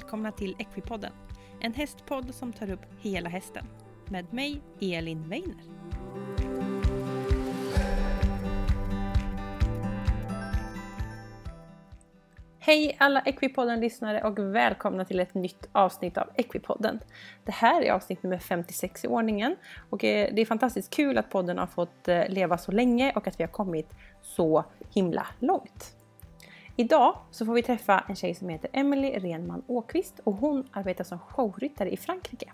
välkomna till Equipodden. En hästpodd som tar upp hela hästen. Med mig, Elin Weiner. Hej alla Equipodden-lyssnare och välkomna till ett nytt avsnitt av Equipodden. Det här är avsnitt nummer 56 i ordningen och eh, det är fantastiskt kul att podden har fått eh, leva så länge och att vi har kommit så himla långt. Idag så får vi träffa en tjej som heter Emily Renman Åkvist och hon arbetar som showryttare i Frankrike.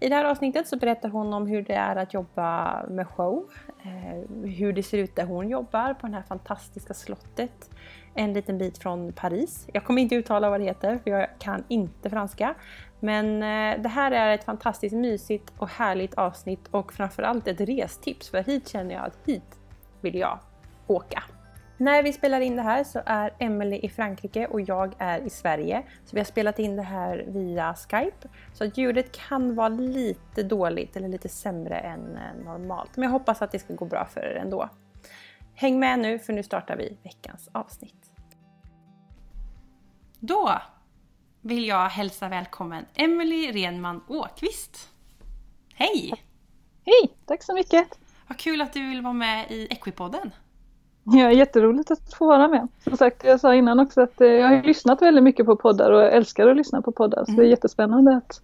I det här avsnittet så berättar hon om hur det är att jobba med show, eh, hur det ser ut där hon jobbar på det här fantastiska slottet en liten bit från Paris. Jag kommer inte uttala vad det heter för jag kan inte franska. Men eh, det här är ett fantastiskt mysigt och härligt avsnitt och framförallt ett restips för hit känner jag att hit vill jag åka. När vi spelar in det här så är Emily i Frankrike och jag är i Sverige. Så vi har spelat in det här via Skype. Så ljudet kan vara lite dåligt eller lite sämre än eh, normalt. Men jag hoppas att det ska gå bra för er ändå. Häng med nu för nu startar vi veckans avsnitt. Då vill jag hälsa välkommen Emily Renman Åkvist. Hej! Hej! Tack så mycket! Vad kul att du vill vara med i Equipodden. Ja, jätteroligt att få vara med. Som sagt, jag sa innan också att eh, jag har lyssnat väldigt mycket på poddar och älskar att lyssna på poddar. Så mm. det är jättespännande att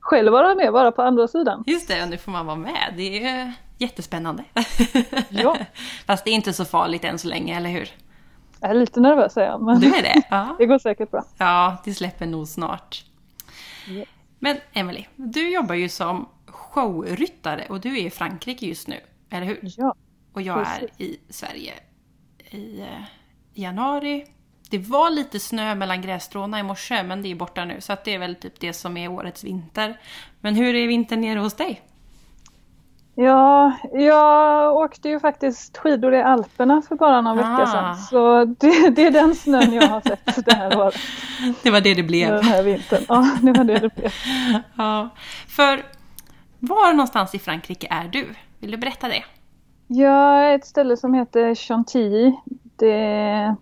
själv vara med, vara på andra sidan. Just det, och nu får man vara med. Det är jättespännande. Ja. Fast det är inte så farligt än så länge, eller hur? Jag är lite nervös är jag. Men du är det? Ja. det går säkert bra. Ja, det släpper nog snart. Yeah. Men Emily, du jobbar ju som showryttare och du är i Frankrike just nu, eller hur? Ja. Och jag precis. är i Sverige i eh, januari. Det var lite snö mellan grässtråna i morse, men det är borta nu. Så att det är väl typ det som är årets vinter. Men hur är vintern nere hos dig? Ja, jag åkte ju faktiskt skidor i Alperna för bara några ah. veckor sedan. Så det, det, är den snön jag har sett det här året. Det var det det blev. Den här vintern. Ja, det var det det blev. Ja. För var någonstans i Frankrike är du? Vill du berätta det? Jag är ett ställe som heter Chantilly. Det är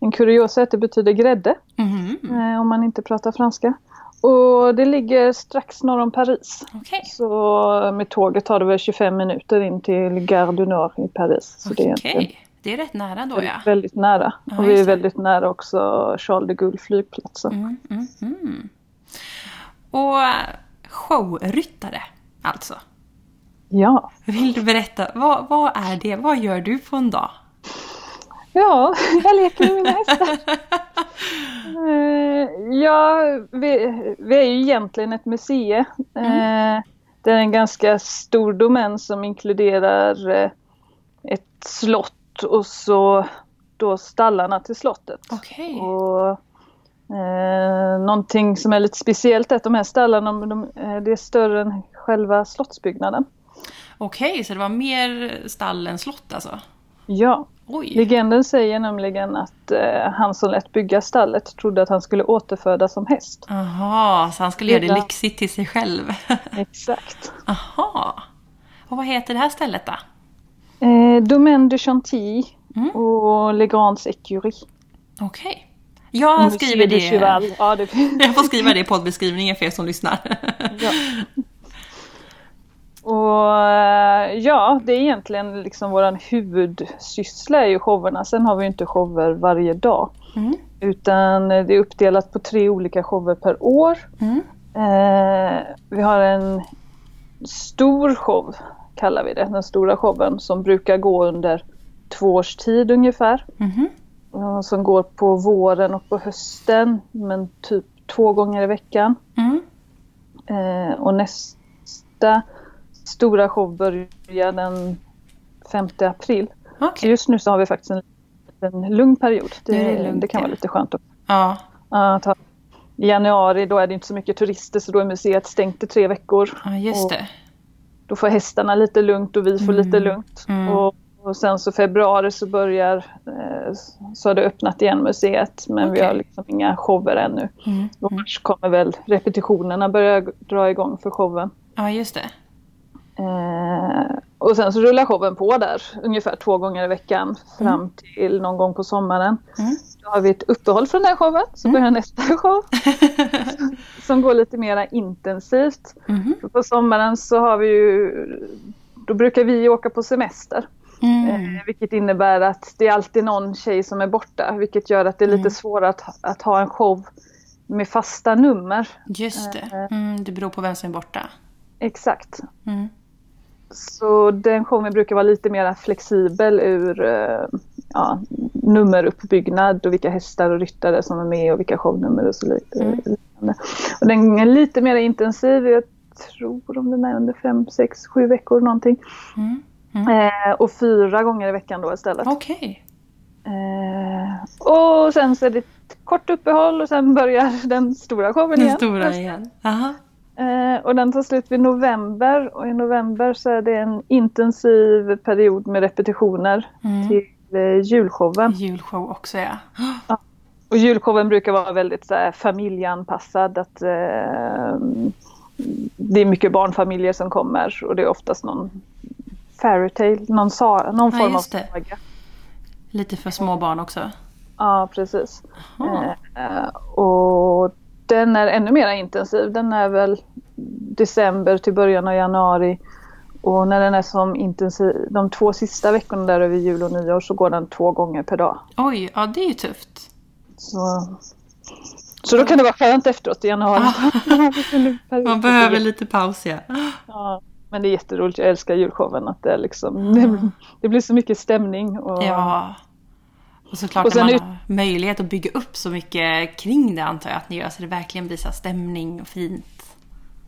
en kuriosa att det betyder grädde. Mm. Om man inte pratar franska. Och det ligger strax norr om Paris. Okay. Så med tåget tar det väl 25 minuter in till Gare du Nord i Paris. Så okay. det, är det är rätt nära då ja. Väldigt nära. Ja, och vi är väldigt nära också Charles de Gaulle flygplatsen. Mm, mm, mm. Och showryttare alltså? Ja. Vill du berätta, vad, vad är det? Vad gör du på en dag? Ja, jag leker med mina hästar. Eh, ja, vi, vi, är ju egentligen ett museum. Mm. Eh, det är en ganska stor domän som inkluderar eh, ett slott och så då stallarna till slottet. Okay. Och, eh, någonting som är lite speciellt är att de här stallarna de, det är större än själva slottsbyggnaden. Okej, okay, så det var mer stall än slott alltså? Ja. Oj. Legenden säger nämligen att eh, han som lät bygga stallet trodde att han skulle återfödas som häst. Aha, så han skulle göra det lyxigt till sig själv. Exakt. Aha. Och vad heter det här stället då? Eh, Domaine de Chantilly mm. och Le Grands Écurie. Okej. Okay. Jag skriver det. Ja, det... Jag får skriva det i poddbeskrivningen för er som lyssnar. Ja. Och eh, ja, det är egentligen liksom våran huvudsyssla är ju showerna. Sen har vi inte shower varje dag. Mm. Utan det är uppdelat på tre olika shower per år. Mm. Eh, vi har en stor show, kallar vi det, den stora showen som brukar gå under två års tid ungefär. Mm. Som går på våren och på hösten, men typ två gånger i veckan. Mm. Eh, och nästa stora show börjar den 5 april. Okay. Just nu så har vi faktiskt en, en lugn period. Det, det, lugnt, det kan vara lite skönt. Ja. Uh, I januari då är det inte så mycket turister så då är museet stängt i tre veckor. Ja, just det. Då får hästarna lite lugnt och vi får mm. lite lugnt. Mm. Och, och, sen så februari så börjar eh, så har det öppnat igen museet men okay. vi har liksom inga shower ännu. Mm. Och mars kommer väl repetitionerna börja dra igång för showen. Ja just det. Eh, och sen så rullar showen på där ungefär två gånger i veckan fram Mm. till någon gång på sommaren. Mm. Då har vi ett uppehåll från den showen, så Mm. börjar nästa show som går lite mera intensivt. För På sommaren så har vi ju, då brukar vi åka på semester. Mm. Eh, vilket innebär att det är alltid någon tjej som är borta. Vilket gör att det är lite Mm. svårare att, att ha en show med fasta nummer. Just det. Mm, det beror på vem som är borta. Exakt. Mm. Så den showen brukar vara lite mer flexibel ur eh, ja, nummeruppbyggnad och vilka hästar och ryttare som är med och vilka shownummer och så li- Mm. Och den är lite mer intensiv. Jag tror om den är under fem, sex, sju veckor någonting. Mm. Eh, och fyra gånger i veckan då istället. Okej. Eh, och sen så är det ett kort uppehåll och sen börjar den stora showen Den igen. stora igen. Aha. Eh, och den tar slut vid november och i november så är det en intensiv period med repetitioner Mm. till eh, julshowen. Julshow också ja. Och julshowen brukar vara väldigt så här, familjeanpassad. Att, eh, det är mycket barnfamiljer som kommer och det är oftast någon fairytale, någon, sa, någon Ja, form av saga. Lite för små barn också. Ja, precis. Jaha. Eh, och den är ännu mer intensiv. Den är väl december till början av januari. Och när den är som intensiv, de två sista veckorna där över jul och nyår så går den två gånger per dag. Oj, ja det är ju tufft. Så, så då kan det vara skönt efteråt i januari. Man behöver lite paus ja. ja, men det är jätteroligt, jag älskar julshowen. Att det, är liksom, det, det blir så mycket stämning. Och, Ja. Och såklart Och när man ut- har möjlighet att bygga upp så mycket kring det antar jag att ni gör så det verkligen här stämning och fint.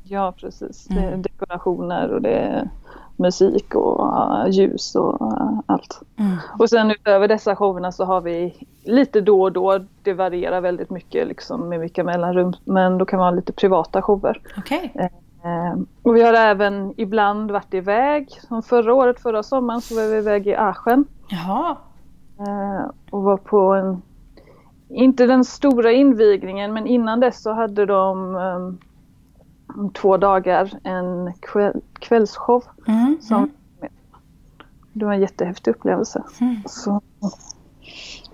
Ja, precis. Det är Mm. dekorationer och det är musik och ljus och allt. Mm. Och sen utöver dessa showerna så har vi lite då och då, det varierar väldigt mycket liksom med vilka mellanrum, men då kan man ha lite privata shower. Okej. Eh, och vi har även ibland varit iväg, som förra året, förra sommaren så var vi iväg i Aachen Jaha. Eh, och var på en, inte den stora invigningen, men innan dess så hade de um, två dagar en kväll, kvällsshow. Mm. Som, Mm. Det var en jättehäftig upplevelse. Mm. Så,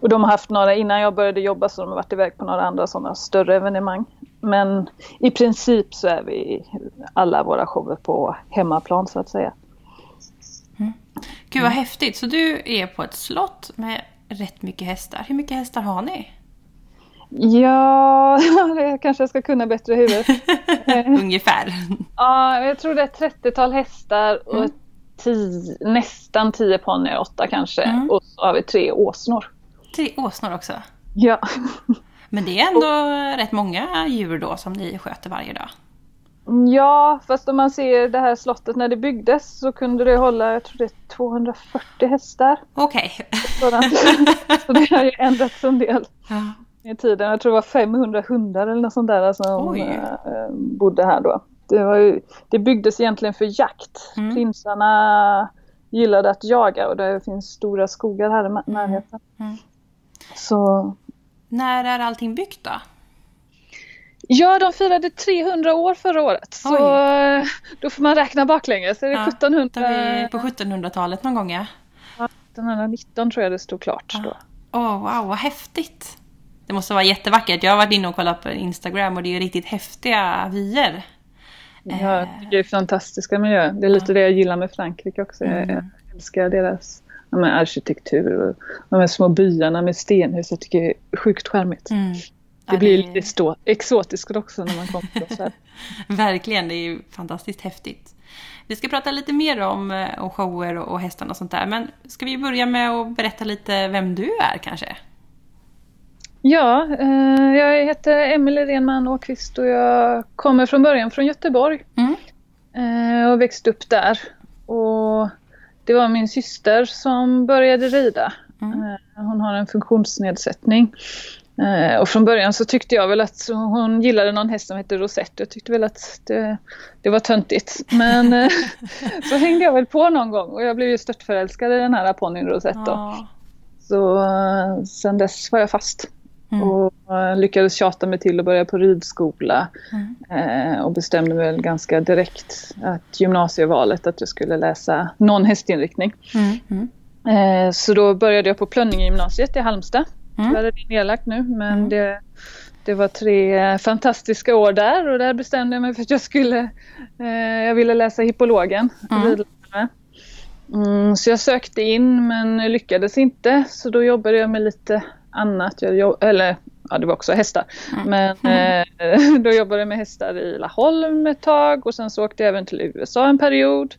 och de har haft några, innan jag började jobba så de har varit iväg på några andra sådana större evenemang. Men i princip så är vi alla våra shower på hemmaplan så att säga. Gud vad häftigt. Så du är på ett slott med rätt mycket hästar. Hur mycket hästar har ni? Ja, det kanske jag ska kunna bättre i huvudet. Ungefär. Ja, jag tror det är ett 30-tal hästar och Mm. tio, nästan 10 ponnyer, åtta kanske. Mm. Och så har vi tre åsnor. Tre åsnor också. Ja. Men det är ändå rätt många djur då som ni sköter varje dag. Ja, fast om man ser det här slottet när det byggdes så kunde det hålla, jag tror det är 240 hästar. Okej. Sådant. så det har ju ändrats en del Ja. i tiden. Jag tror det var 500 hundar eller något sånt där som Oj. eh, bodde här då. Det, var ju, det byggdes egentligen för jakt. Mm. Prinsarna gillade att jaga och det finns stora skogar här i närheten. Mm. Så När är allting byggt då? Ja, de firade 300 år förra året. Så Oj. eh, då får man räkna baklänges. Är det Ja, 1700? Då är på 1700-talet någon gång ja. 1719 tror jag det stod klart då. Åh wow, vad häftigt! Det måste vara jättevackert. Jag har varit inne och kollat på Instagram och det är riktigt häftiga vyer. Ja, det är fantastiska miljöer. Det är lite det jag gillar med Frankrike också. Mm. jag älskar deras ja, men arkitektur och de här små byarna med stenhus. Jag tycker det är sjukt charmigt. Mm. Det blir det lite stå- exotiskt också när man kommer till så här. Verkligen, det är ju fantastiskt häftigt. Vi ska prata lite mer om, eh, om shower och, och hästarna och sånt där. Men ska vi börja med att berätta lite vem du är kanske? Ja, eh, jag heter Emelie Renman Åqvist och jag kommer från början från Göteborg. Mm. eh, och växte upp där. Och det var min syster som började rida. Mm. Eh, hon har en funktionsnedsättning. Eh, och från början så tyckte jag väl att hon gillade någon häst som hette Rosette. Jag tyckte väl att det, det var töntigt. Men eh, så hängde jag väl på någon gång och jag blev ju störtförälskad i den här ponnyn Rosette. Ja. Så eh, sen dess var jag fast. Mm. Och lyckades tjata mig till att börja på ridskola. Mm. Och bestämde väl ganska direkt att gymnasievalet att jag skulle läsa någon hästinriktning. Mm. Eh, så då började jag på Plönninge gymnasiet i Halmstad. Mm. Tyvärr är det nedlagt nu men mm. det, det var tre fantastiska år där och där bestämde jag mig för att jag skulle eh, Jag ville läsa hippologen. Mm. Mm, så jag sökte in men lyckades inte så då jobbade jag med lite annat. Jag jobb, eller ja, det var också hästar. Mm. Men mm. eh, då jobbade jag med hästar i Laholm ett tag och sen så åkte jag även till USA en period.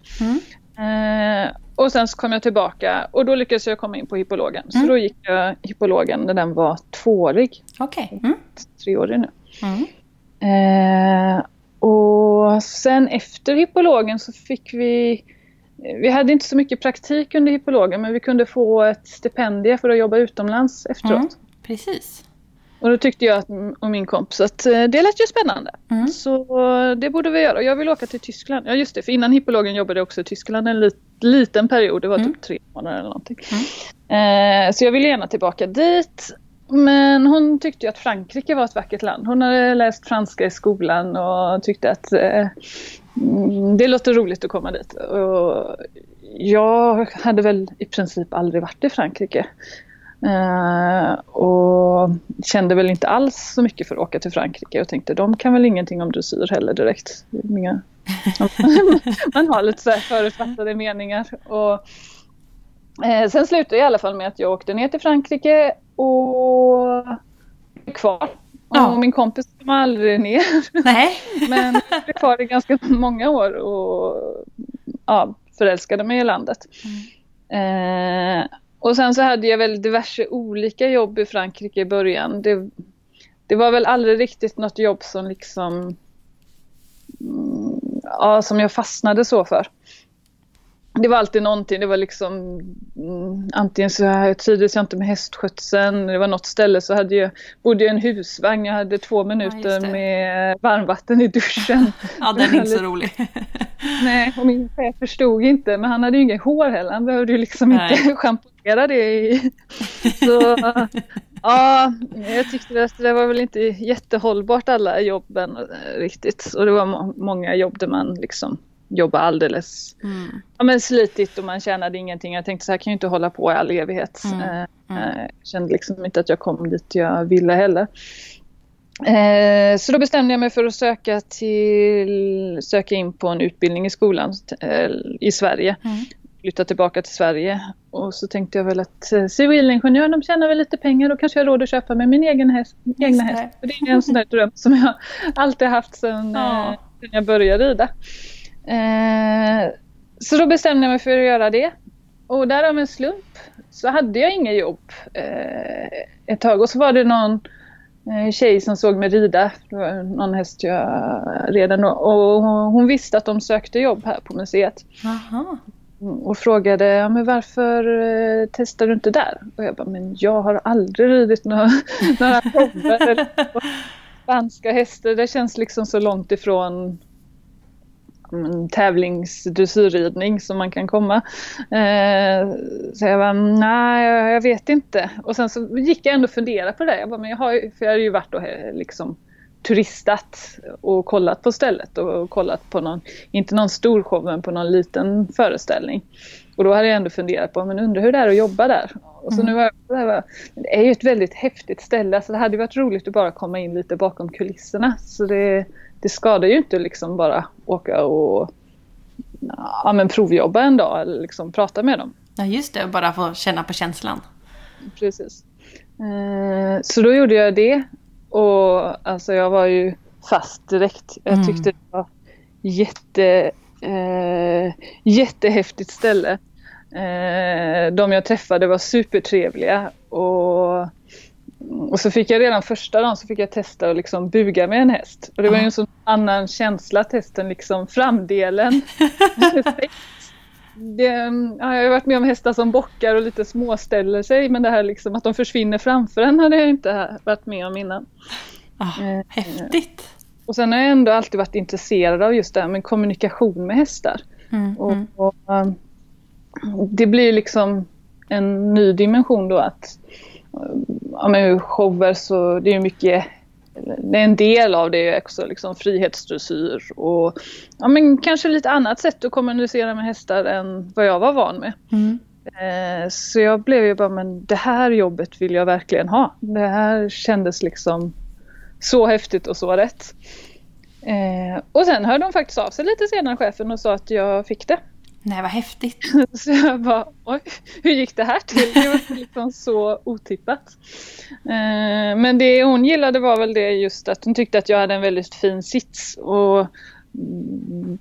Eh, och sen så kom jag tillbaka och då lyckades jag komma in på hippologen. Så mm. då gick jag hippologen när den var tvåårig. Okej. Okay. Mm. Treårig nu. Mm. Eh, och sen efter hippologen så fick vi vi hade inte så mycket praktik under hippologen men vi kunde få ett stipendium för att jobba utomlands efteråt. Mm, precis. Och då tyckte jag och min kompis att eh, det lät ju spännande. Mm. Så det borde vi göra. Jag vill åka till Tyskland. Ja just det, för innan hippologen jobbade jag också i Tyskland en lit, liten period. Det var mm. typ tre månader eller någonting. Mm. Eh, så jag ville gärna tillbaka dit. Men hon tyckte att Frankrike var ett vackert land. Hon hade läst franska i skolan och tyckte att eh, Mm, det låter roligt att komma dit. Och jag hade väl i princip aldrig varit i Frankrike. Uh, och kände väl inte alls så mycket för att åka till Frankrike och tänkte de kan väl ingenting om dressyr heller direkt. Inga... Man har lite så förutfattade meningar. Och, uh, sen slutade jag i alla fall med att jag åkte ner till Frankrike och kvar Ja. Och min kompis kom aldrig ner. Nej. Men jag blev kvar i ganska många år och ja, förälskade mig i landet. Mm. Eh, och sen så hade jag väl diverse olika jobb i Frankrike i början. Det, det var väl aldrig riktigt något jobb som liksom mm, ja, som jag fastnade så för det var alltid någonting. Det var liksom mm, antingen så trivdes jag inte med hästskötseln. Det var något ställe så hade jag, bodde jag i en husvagn. Jag hade två minuter ja, med varmvatten i duschen. ja, den är inte så rolig. Nej, och min chef förstod inte. Men han hade ju inget hår heller. Han behövde ju liksom Nej. inte schamponera det i. Så ja, jag tyckte att det var väl inte jättehållbart alla jobben eh, riktigt. Och det var många jobb där man liksom jobba alldeles mm. ja, men slitigt och man tjänade ingenting. Jag tänkte så här kan jag inte hålla på i all evighet. Mm. Eh, mm. Jag kände liksom inte att jag kom dit jag ville heller. Eh, så då bestämde jag mig för att söka, till, söka in på en utbildning i skolan eh, i Sverige. Mm. Flytta tillbaka till Sverige. Och så tänkte jag väl att civilingenjör, de tjänar väl lite pengar. Då kanske jag har råd att köpa med min egen häst, egna häst. Det är en sån där dröm som jag alltid haft sedan, ja. sedan jag började rida. Eh, så då bestämde jag mig för att göra det. Och där av en slump så hade jag inget jobb eh, ett tag. Och så var det någon eh, tjej som såg mig rida. Det var någon häst jag redan då. Och hon visste att de sökte jobb här på museet. Aha. Och frågade ja, men varför eh, testar du inte där? Och jag bara, men jag har aldrig ridit några, några shower. Spanska hästar, det känns liksom så långt ifrån tävlingsdressyrridning som man kan komma. Eh, så jag bara, nej jag vet inte. Och sen så gick jag ändå och funderade på det. Jag bara, men jag har för jag har ju varit och liksom turistat och kollat på stället och kollat på någon, inte någon stor show men på någon liten föreställning. Och då hade jag ändå funderat på, men undrar hur det är att jobba där. Och så mm. nu var jag, det, det är ju ett väldigt häftigt ställe, så det hade varit roligt att bara komma in lite bakom kulisserna. Så det, det skadar ju inte liksom bara åka och ja, men provjobba en dag eller liksom prata med dem. Ja just det, bara få känna på känslan. Precis. Eh, så då gjorde jag det och alltså jag var ju fast direkt. Jag mm. tyckte det var jätte, eh, jättehäftigt ställe. Eh, de jag träffade var supertrevliga och och så fick jag redan första dagen så fick jag testa att liksom buga med en häst. Och det var ju en sån annan känsla att hästen liksom framdelen. det, ja, jag har varit med om hästar som bockar och lite småställer sig men det här liksom att de försvinner framför en hade jag inte varit med om innan. Oh, eh, häftigt! Och sen har jag ändå alltid varit intresserad av just det här med kommunikation med hästar. Mm, och, mm. och, um, det blir liksom en ny dimension då att ja, men shower så det är mycket det är en del av det också, liksom frihetsdressyr och ja, men kanske lite annat sätt att kommunicera med hästar än vad jag var van med. Mm. Eh, så jag blev ju bara, men det här jobbet vill jag verkligen ha. Det här kändes liksom så häftigt och så rätt. Eh, och sen hörde de faktiskt av sig lite senare, chefen, och sa att jag fick det. Nej, vad häftigt. så jag bara, oj, hur gick det här till? Det var liksom så otippat. Eh, men det hon gillade var väl det just att hon tyckte att jag hade en väldigt fin sits. Och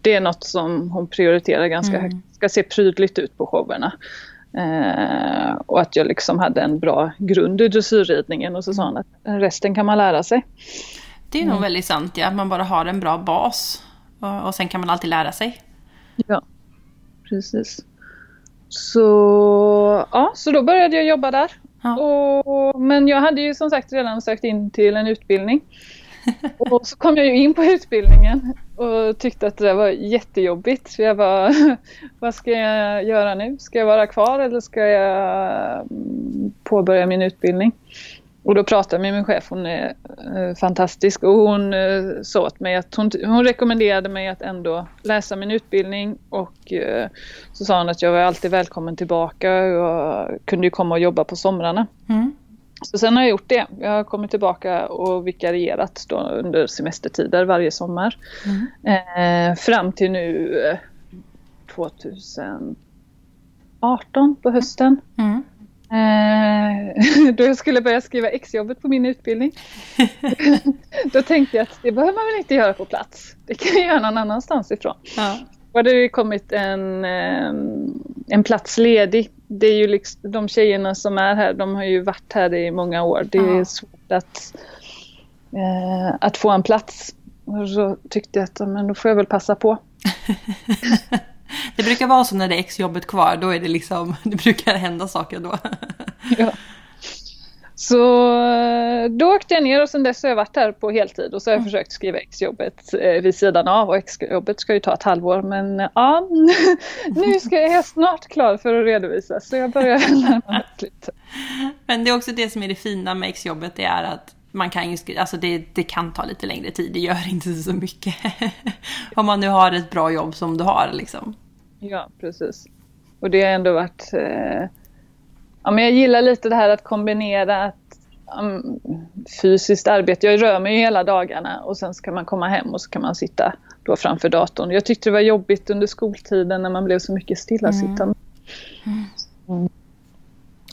det är något som hon prioriterar ganska mm. högt. ska se prydligt ut på showerna. Eh, och att jag liksom hade en bra grund i dressyrridningen och så sa hon att resten kan man lära sig. Det är nog mm. väldigt sant, ja. Att man bara har en bra bas. Och, och sen kan man alltid lära sig. Ja precis. Så, ja, så då började jag jobba där. Ja. Och, men jag hade ju som sagt redan sökt in till en utbildning. och så kom jag ju in på utbildningen och tyckte att det var jättejobbigt. Så jag bara, vad ska jag göra nu? Ska jag vara kvar eller ska jag mm, påbörja min utbildning? Och då pratade jag med min chef, hon är eh, fantastisk och hon eh, sa åt mig att hon, hon rekommenderade mig att ändå läsa min utbildning och eh, så sa hon att jag var alltid välkommen tillbaka och kunde ju komma och jobba på somrarna. Mm. Så sen har jag gjort det. Jag har kommit tillbaka och vikarierat då under semestertider varje sommar. Mm. Eh, fram till nu 2018 eh, på hösten. Mm. Eh, då jag skulle börja skriva exjobbet på min utbildning. då tänkte jag att det behöver man väl inte göra på plats. Det kan jag göra någon annanstans ifrån. Ja. Då hade det kommit en, eh, en plats ledig. Det är ju liksom, de tjejerna som är här, de har ju varit här i många år. Det är ja. svårt att, eh, att få en plats. Och så tyckte jag att men då får jag väl passa på. Det brukar vara så när det är exjobbet kvar, då är det liksom, det brukar hända saker då. Ja. Så då åkte jag ner och sen dess har jag varit här på heltid och så har jag mm. försökt skriva exjobbet eh, vid sidan av och exjobbet ska ju ta ett halvår men ja, nu ska jag snart klar för att redovisa så jag börjar närma mig lite. Men det är också det som är det fina med exjobbet, det är att man kan ju skriva, alltså det, det kan ta lite längre tid, det gör inte så mycket. Om man nu har ett bra jobb som du har liksom. Ja, precis. Och det har ändå varit... Eh, ja, men jag gillar lite det här att kombinera att, um, fysiskt arbete. Jag rör mig hela dagarna och sen ska man komma hem och så kan man sitta då framför datorn. Jag tyckte det var jobbigt under skoltiden när man blev så mycket stillasittande. Mm. Mm.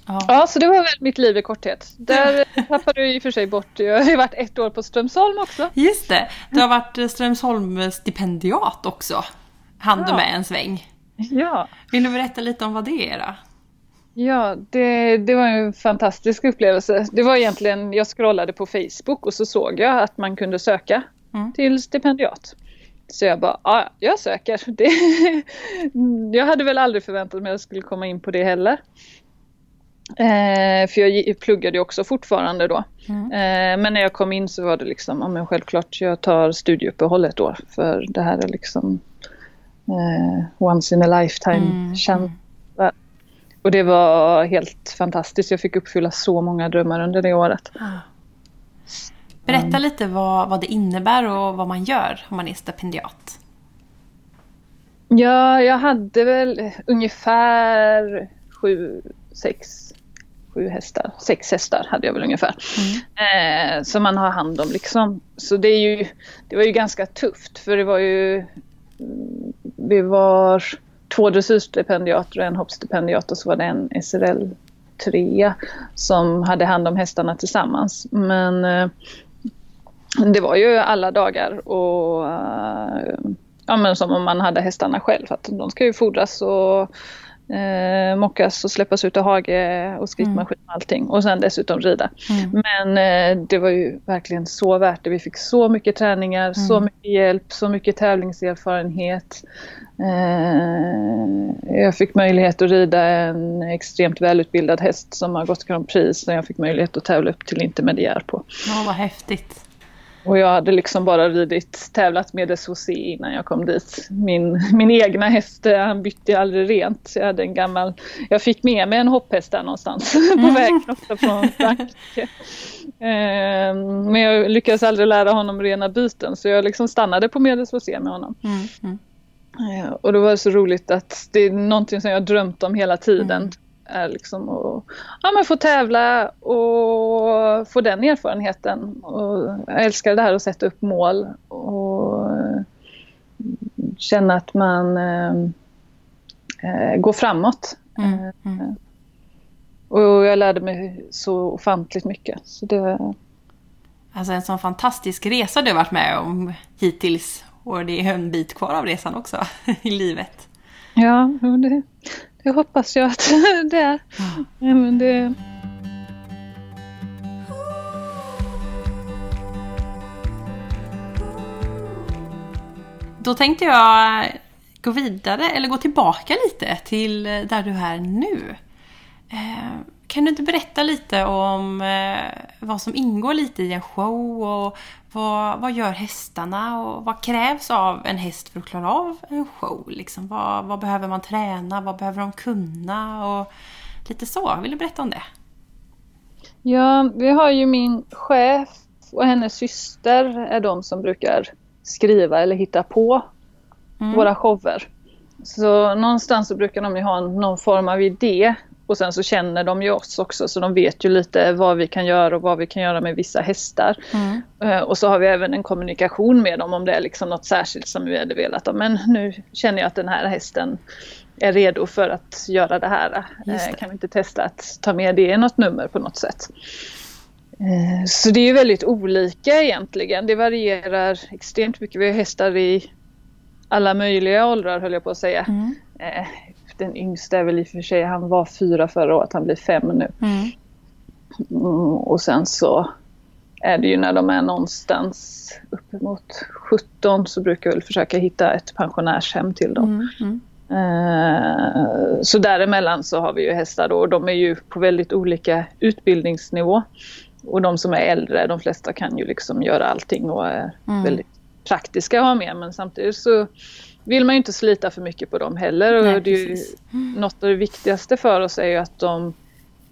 Ja. ja, så det var väl mitt liv i korthet. Där tappade du i och för sig bort. Jag har ju varit ett år på Strömsholm också. Just det, du har varit Strömsholm stipendiat också. Han du ja. med en sväng. Ja. Vill du berätta lite om vad det är då? Ja, det, det var en fantastisk upplevelse. Det var egentligen, jag scrollade på Facebook och så såg jag att man kunde söka mm. till stipendiat. Så jag bara, ja, jag söker. Det, jag hade väl aldrig förväntat mig att jag skulle komma in på det heller. Eh, för jag pluggade ju också fortfarande då. Mm. Eh, men när jag kom in så var det liksom, ja men självklart jag tar studieuppehåll ett år. För det här är liksom eh, once in a lifetime mm. känsla. Och det var helt fantastiskt. Jag fick uppfylla så många drömmar under det året. Ah. Berätta mm. lite vad, vad det innebär och vad man gör om man är stipendiat. Ja, jag hade väl ungefär sju, sex sju hästar, sex hästar hade jag väl ungefär. Mm. Eh, som man har hand om liksom. Så det, är ju, det var ju ganska tufft för det var ju, vi var två dressyrstipendiater och en hoppstipendiat och så var det en SRL 3 som hade hand om hästarna tillsammans. Men eh, det var ju alla dagar och eh, ja, men som om man hade hästarna själv. Att de ska ju fodras och eh, mockas och släppas ut i hage och skrittmaskin och allting. Och sen dessutom rida. Mm. Men eh, det var ju verkligen så värt det. Vi fick så mycket träningar, mm. så mycket hjälp, så mycket tävlingserfarenhet. Eh, jag fick möjlighet att rida en extremt välutbildad häst som har gått Grand Prix. Så jag fick möjlighet att tävla upp till intermediär på. Ja, vad häftigt. Och jag hade liksom bara ridit, tävlat med SOC innan jag kom dit. Min, min egna häst, eh, han bytte aldrig rent. Jag hade en gammal, jag fick med mig en hopphäst där någonstans på mm. vägen ofta från Frankrike. Ehm, men jag lyckades aldrig lära honom rena byten så jag liksom stannade på medels med honom. Mm. Mm. Ehm, och då var det så roligt att det är någonting som jag drömt om hela tiden. Mm. Är liksom att ja, men få tävla och få den erfarenheten. Och jag älskar det här att sätta upp mål och känna att man äh, går framåt. Mm. Mm. Och jag lärde mig så ofantligt mycket. Så det... Alltså en sån fantastisk resa du har varit med om hittills. Och det är en bit kvar av resan också i livet. Ja, det, det hoppas jag att det är. Ja, men det... Då tänkte jag gå vidare eller gå tillbaka lite till där du är nu. Kan du inte berätta lite om eh, vad som ingår lite i en show och vad, vad gör hästarna och vad krävs av en häst för att klara av en show? Liksom, vad, vad behöver man träna? Vad behöver de kunna? Och lite så. Vill du berätta om det? Ja, vi har ju min chef och hennes syster är de som brukar skriva eller hitta på mm. våra shower. Så någonstans så brukar de ju ha någon form av idé och sen så känner de ju oss också så de vet ju lite vad vi kan göra och vad vi kan göra med vissa hästar. Mm. Uh, och så har vi även en kommunikation med dem om det är liksom något särskilt som vi hade velat. Men nu känner jag att den här hästen är redo för att göra det här. Det. Uh, kan vi inte testa att ta med det i något nummer på något sätt? Uh, så det är väldigt olika egentligen. Det varierar extremt mycket. Vi har hästar i alla möjliga åldrar höll jag på att säga. Mm den yngsta är väl i och för sig, han var fyra förra året, han blir fem nu. Mm. Mm, och sen så är det ju när de är någonstans uppemot 17 så brukar jag väl försöka hitta ett pensionärshem till dem. Mm. mm. Eh, så däremellan så har vi ju hästar då och de är ju på väldigt olika utbildningsnivå. Och de som är äldre, de flesta kan ju liksom göra allting och är mm. väldigt praktiska att ha med men samtidigt så vill man ju inte slita för mycket på dem heller. Och Nej, det ju, något av det viktigaste för oss är ju att de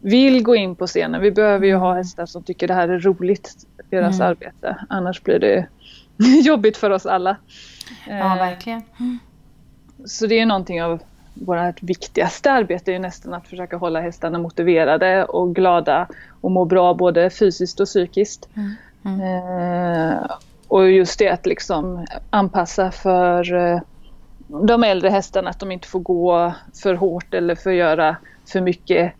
vill gå in på scenen. Vi behöver ju ha mm. hästar som tycker det här är roligt, deras mm. arbete. Annars blir det jobbigt för oss alla. Ja, eh, verkligen. Mm. Så det är någonting av vårt viktigaste arbete är nästan att försöka hålla hästarna motiverade och glada och må bra både fysiskt och psykiskt. Mm. Mm. Eh, och just det att liksom anpassa för eh, de äldre hästarna att de inte får gå för hårt eller för göra för mycket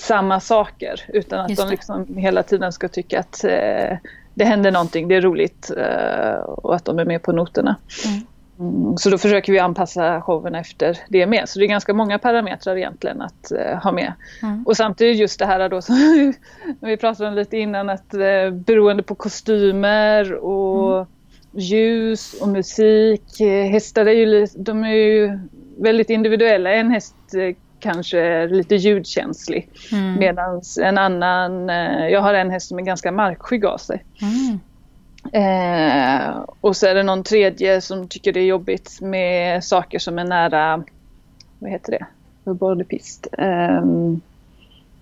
samma saker utan att de liksom hela tiden ska tycka att eh, det händer någonting, det är roligt eh, och att de är med på noterna. Mm. Mm, så då försöker vi anpassa showen efter det med. Så det är ganska många parametrar egentligen att eh, ha med. Mm. Och samtidigt just det här då som vi pratade om lite innan att eh, beroende på kostymer och mm ljus och musik. Hästar är ju, de är ju väldigt individuella. En häst eh, kanske är lite ljudkänslig. Mm. Medan en annan, eh, jag har en häst som är ganska markskygg av sig. Mm. Eh, och så är det någon tredje som tycker det är jobbigt med saker som är nära, vad heter det, bodypist. Eh,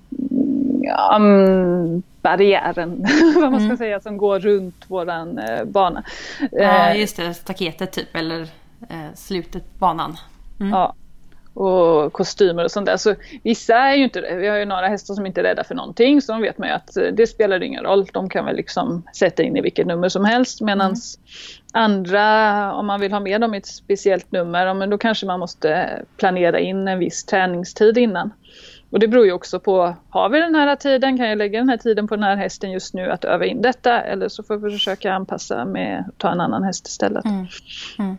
ja, um, barriären, vad man ska mm. säga, som går runt våran eh, bana. Ja, eh, just det, staketet typ, eller eh, slutet banan. Mm. Ja, och kostymer och sånt där. Så vissa är ju inte det. Vi har ju några hästar som inte är rädda för någonting, så de vet man ju att eh, det spelar ingen roll. De kan väl liksom sätta in i vilket nummer som helst, medan mm. andra, om man vill ha med dem i ett speciellt nummer, då kanske man måste planera in en viss träningstid innan. Och det beror ju också på, har vi den här tiden, kan jag lägga den här tiden på den här hästen just nu att öva in detta eller så får vi försöka anpassa med att ta en annan häst istället. Mm. Mm.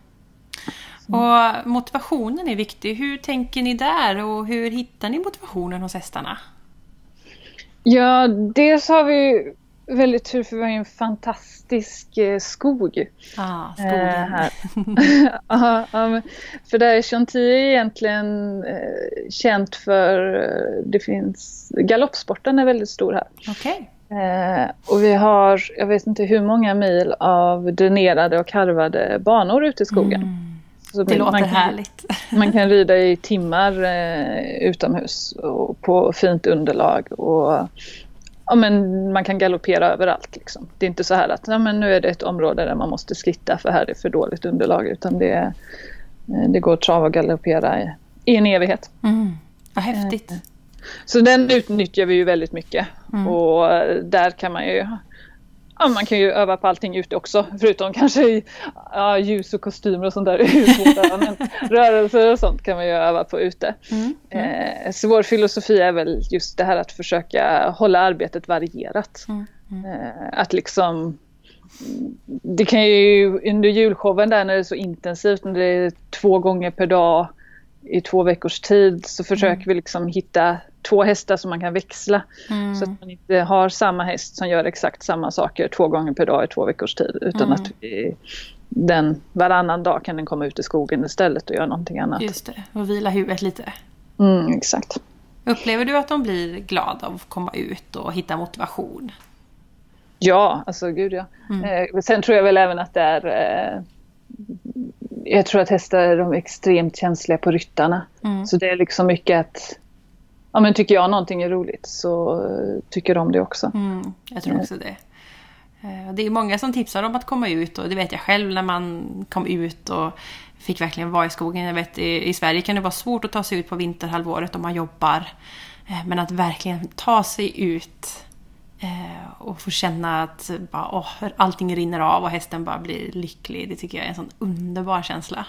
Och motivationen är viktig. Hur tänker ni där och hur hittar ni motivationen hos hästarna? Ja, dels har vi väldigt tur för vi har en fantastisk eh, skog. Ah, skogen. Eh, här. ja, ja, för där är Chantilly egentligen eh, känt för, eh, det finns, galoppsporten är väldigt stor här. Okay. Eh, och vi har, jag vet inte hur många mil av dränerade och karvade banor ute i skogen. Mm. Så det låter kan, härligt. Man kan rida i timmar eh, utomhus och på fint underlag. Och, ja, men man kan galoppera överallt. Liksom. Det är inte så här att ja, men nu är det ett område där man måste skritta för här är för dåligt underlag. Utan det, eh, det går att trava och galoppera i, i en evighet. Mm. Vad häftigt. Eh, så den utnyttjar vi ju väldigt mycket. Mm. Och där kan man ju Ja, man kan ju öva på allting ute också, förutom kanske i ja, ljus och kostymer och sånt där. Men rörelser och sånt kan man ju öva på ute. Mm. Mm. Eh, så vår filosofi är väl just det här att försöka hålla arbetet varierat. Mm. mm. Eh, att liksom det kan ju under julshowen där när det är så intensivt, när det är två gånger per dag i två veckors tid så försöker mm. vi liksom hitta två hästar som man kan växla. Mm. Så att man inte har samma häst som gör exakt samma saker två gånger per dag i två veckors tid. Utan mm. att vi, den varannan dag kan den komma ut i skogen istället och göra någonting annat. Just det, och vila huvudet lite. Mm, exakt. Upplever du att de blir glada av att komma ut och hitta motivation? Ja, alltså gud ja. Mm. Eh, sen tror jag väl även att det är eh, jag tror att hästar är extremt känsliga på ryttarna. Mm. Så det är liksom mycket att ja, men tycker jag någonting är roligt så eh, tycker de det också. Mm, jag tror också det. Eh, det är många som tipsar om att komma ut och det vet jag själv när man kom ut och fick verkligen vara i skogen. Jag vet i, Sverige kan det vara svårt att ta sig ut på vinterhalvåret om man jobbar. Eh, men att verkligen ta sig ut och få känna att bara, åh, allting rinner av och hästen bara blir lycklig. Det tycker jag är en sån underbar känsla.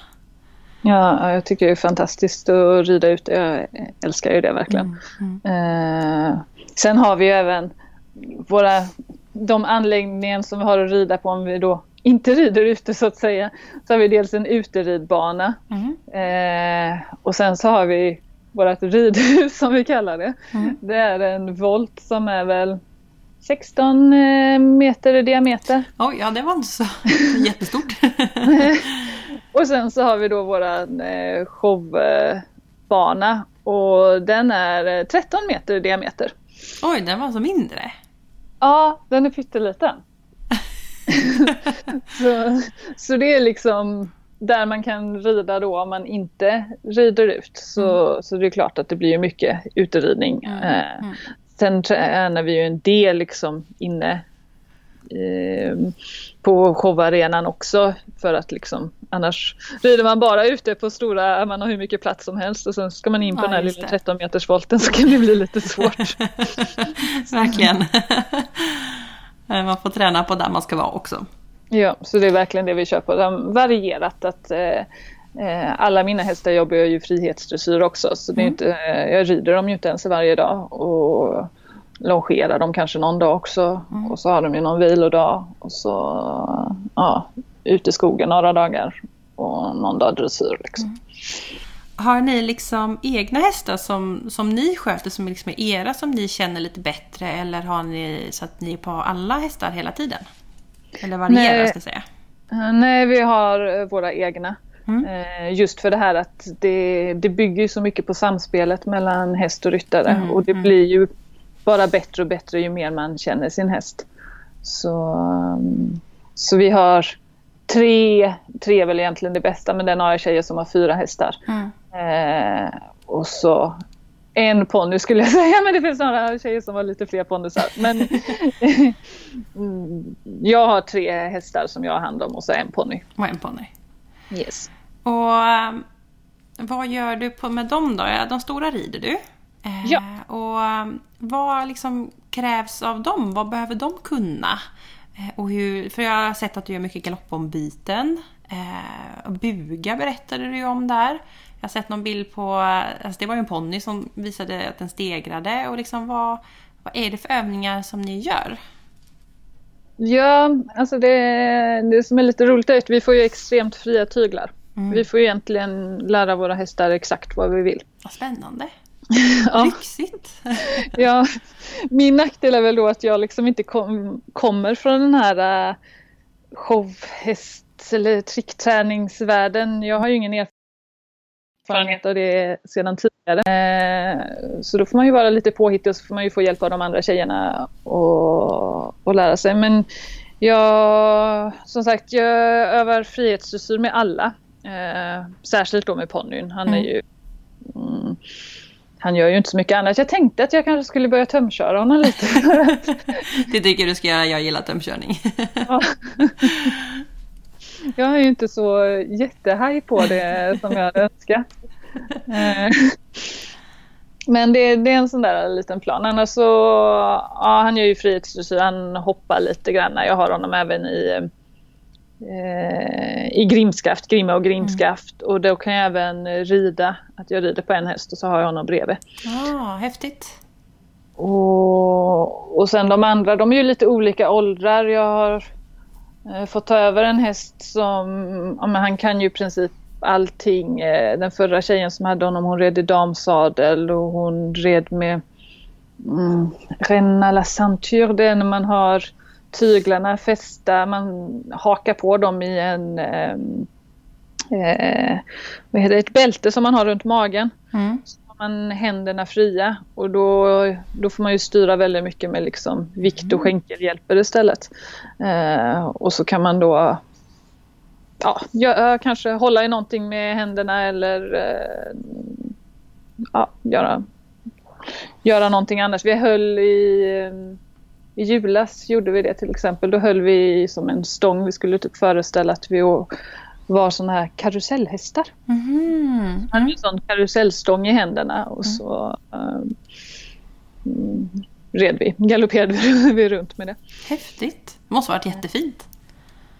Ja, jag tycker det är fantastiskt att rida ute. Jag älskar ju det verkligen. Mm, mm. Eh, sen har vi ju även våra, de anläggningar som vi har att rida på om vi då inte rider ute så att säga. Så har vi dels en uteridbana mm. eh, och sen så har vi vårt ridhus som vi kallar det. Mm. Det är en volt som är väl 16 eh, meter i diameter. Oj, ja det var inte så jättestort. Och sen så har vi då våran eh, showbana och den är 13 eh, meter i diameter. Oj, den var så mindre? Ja, den är pytteliten. så, så det är liksom där man kan rida då om man inte rider ut. Så, mm. så det är klart att det blir mycket uteridning. Mm. Eh, mm. Sen tränar vi ju en del liksom inne på showarenan också för att liksom annars rider man bara ute på stora, man har hur mycket plats som helst och sen ska man in på ja, den här lilla 13 meters volten så kan det bli lite svårt. verkligen. man får träna på där man ska vara också. Ja, så det är verkligen det vi kör på. Det har varierat att eh, eh, alla mina hästar jobbar ju frihetsdressyr också så det är mm. inte, eh, jag rider dem ju inte ens varje dag. Och longerar dem kanske någon dag också mm. och så har de ju någon vilodag och så ja, ute i skogen några dagar och någon dag dressyr. Liksom. Mm. Har ni liksom egna hästar som, som ni sköter som liksom är era som ni känner lite bättre eller har ni så att ni är på alla hästar hela tiden? Eller varierar Nej. ska jag säga? Eh, nej, vi har eh, våra egna. Mm. Eh, just för det här att det, det bygger så mycket på samspelet mellan häst och ryttare mm. och det mm. blir ju bara bättre och bättre ju mer man känner sin häst. Så, um, så vi har tre, tre är väl egentligen det bästa, men den har jag tjejer som har fyra hästar. Mm. Eh, och så en ponny skulle jag säga, men det finns några tjejer som har lite fler ponnysar. Men jag har tre hästar som jag har hand om och så en ponny. Och en ponny. Yes. Och um, vad gör du på med dem då? De stora rider du? Eh, ja. Och um, vad liksom krävs av dem? Vad behöver de kunna? Eh, och hur, för jag har sett att du gör mycket galoppombyten. Eh, buga berättade du ju om där. Jag har sett någon bild på, alltså det var ju en ponny som visade att den stegrade och liksom vad, vad är det för övningar som ni gör? Ja, alltså det, det som är lite roligt är att vi får ju extremt fria tyglar. Mm. Vi får ju egentligen lära våra hästar exakt vad vi vill. Vad spännande! Ja. Lyxigt! ja, min nackdel är väl då att jag liksom inte kom, kommer från den här uh, showhäst eller trickträningsvärlden. Jag har ju ingen erfarenhet av det sedan tidigare. Eh, så då får man ju vara lite påhittig och så får man ju få hjälp av de andra tjejerna och, och lära sig. Men jag, som sagt, jag övar frihetsdressyr med alla. Eh, särskilt då med ponnyn. Han är mm. ju mm, han gör ju inte så mycket annat. Jag tänkte att jag kanske skulle börja tömköra honom lite. det tycker du ska göra, jag gillar tömkörning. ja. Jag är ju inte så jättehaj på det som jag hade önskat. Eh, men det, det, är en sån där liten plan. Annars så, ja han gör ju frihetsdressyr, han hoppar lite grann. Jag har honom även i eh, i grimskaft, grimma och grimskaft. Mm. Och då kan jag även rida, att jag rider på en häst och så har jag honom bredvid. Ah, häftigt! Och, och sen de andra, de är ju lite olika åldrar. Jag har eh, fått ta över en häst som, ja, men han kan ju i princip allting. Eh, den förra tjejen som hade honom, hon red i damsadel och hon red med mm, Renna la Centure, det är när man har tyglarna fästa, man hakar på dem i en ehm, eh, vad heter det, ett bälte som man har runt magen. Mm. Så har man händerna fria och då, då får man ju styra väldigt mycket med liksom vikt och mm. skänkelhjälper istället. Eh, och så kan man då ja, gör, kanske hålla i någonting med händerna eller eh, ja, göra, göra någonting annars. Vi höll i i julas gjorde vi det till exempel. Då höll vi som en stång. Vi skulle typ föreställa att vi var sådana här karusellhästar. Mm. Han hade en sån karusellstång i händerna och mm. så um, red vi, galopperade vi runt med det. Häftigt! Det måste ha varit jättefint.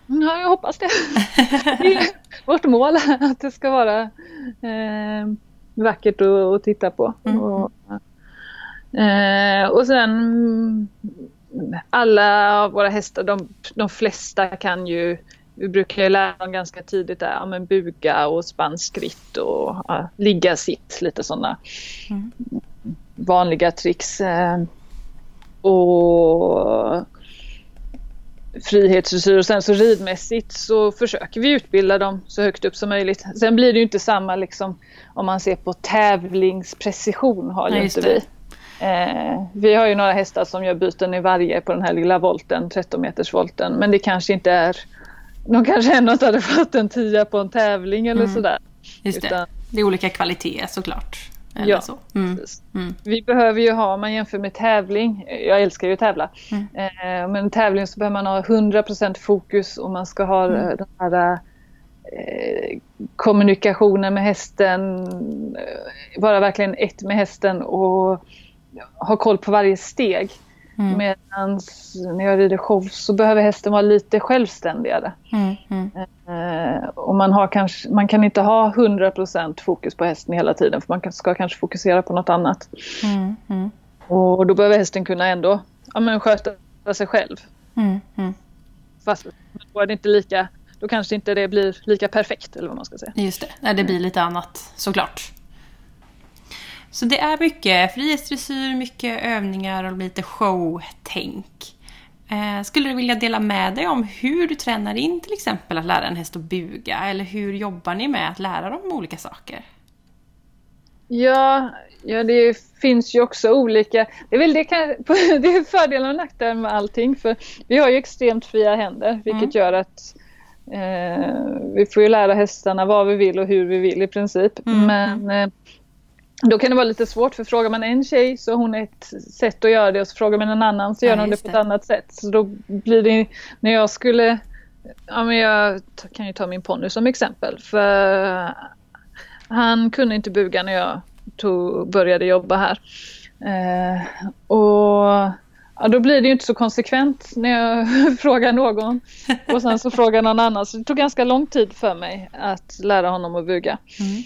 Ja, jag hoppas det. det är vårt mål att det ska vara eh, vackert att, att titta på. Mm. Och, eh, och sen alla våra hästar, de, de flesta kan ju vi brukar ju lära dem ganska tidigt där, ja, men buga och spanskritt och ja, ligga sitt, lite sådana mm. vanliga tricks. Eh, och frihetsdressyr och sen så ridmässigt så försöker vi utbilda dem så högt upp som möjligt. Sen blir det ju inte samma liksom om man ser på tävlingsprecision har ju inte vi. Eh, vi har ju några hästar som gör byten i varje på den här lilla volten, 13 meters volten. Men det kanske inte är... De kanske ändå inte hade fått en tia på en tävling eller mm. sådär. Just Utan, det. Det är olika kvalitet såklart. Eller ja, så. Mm. Mm. Vi behöver ju ha, om man jämför med tävling, jag älskar ju att tävla, mm. eh, men tävling så behöver man ha 100% fokus och man ska ha mm. den här eh, kommunikationen med hästen, eh, vara verkligen ett med hästen och ha koll på varje steg. Mm. Medan när jag rider show så behöver hästen vara lite självständigare. Mm. Mm. Eh, och man, har kanske, man kan inte ha 100% fokus på hästen hela tiden för man ska kanske fokusera på något annat. Mm, mm. Och då behöver hästen kunna ändå ja, men sköta sig själv. Mm, Fast då är det inte lika, då kanske inte det blir lika perfekt eller vad man ska säga. Just det, Nej, det blir lite annat såklart. Så det är mycket frihetsdressyr, mycket övningar och lite showtänk. Eh, skulle du vilja dela med dig om hur du tränar in till exempel att lära en häst att buga? Eller hur jobbar ni med att lära dem olika saker? Ja, ja det finns ju också olika... Det är väl det, kan, det är fördelar och nackdelar med allting. För vi har ju extremt fria händer vilket mm. gör att eh, vi får ju lära hästarna vad vi vill och hur vi vill i princip. Mm. Men eh, då kan det vara lite svårt för frågar man en tjej så har hon ett sätt att göra det och så frågar man en annan så gör ja, hon det på ett annat sätt. Så då blir det, när jag skulle, ja men jag kan ju ta min ponny som exempel för han kunde inte buga när jag tog, började jobba här. Eh, och ja, då blir det ju inte så konsekvent när jag frågar någon och sen så frågar någon annan. Så det tog ganska lång tid för mig att lära honom att buga. Mm.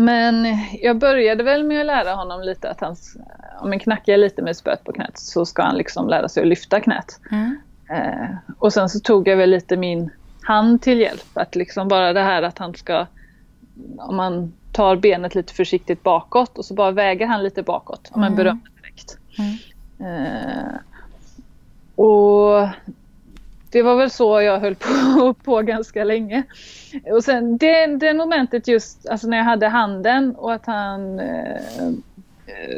Men jag började väl med att lära honom lite att han, om en knackar lite med spöet på knät så ska han liksom lära sig att lyfta knät. Mm. Eh, och sen så tog jag väl lite min hand till hjälp. Att liksom bara det här att han ska, om man tar benet lite försiktigt bakåt och så bara väger han lite bakåt. Om man mm. berömmer direkt. Mm. Eh, och det var väl så jag höll på, på ganska länge. Och sen det, det momentet just alltså när jag hade handen och att han eh,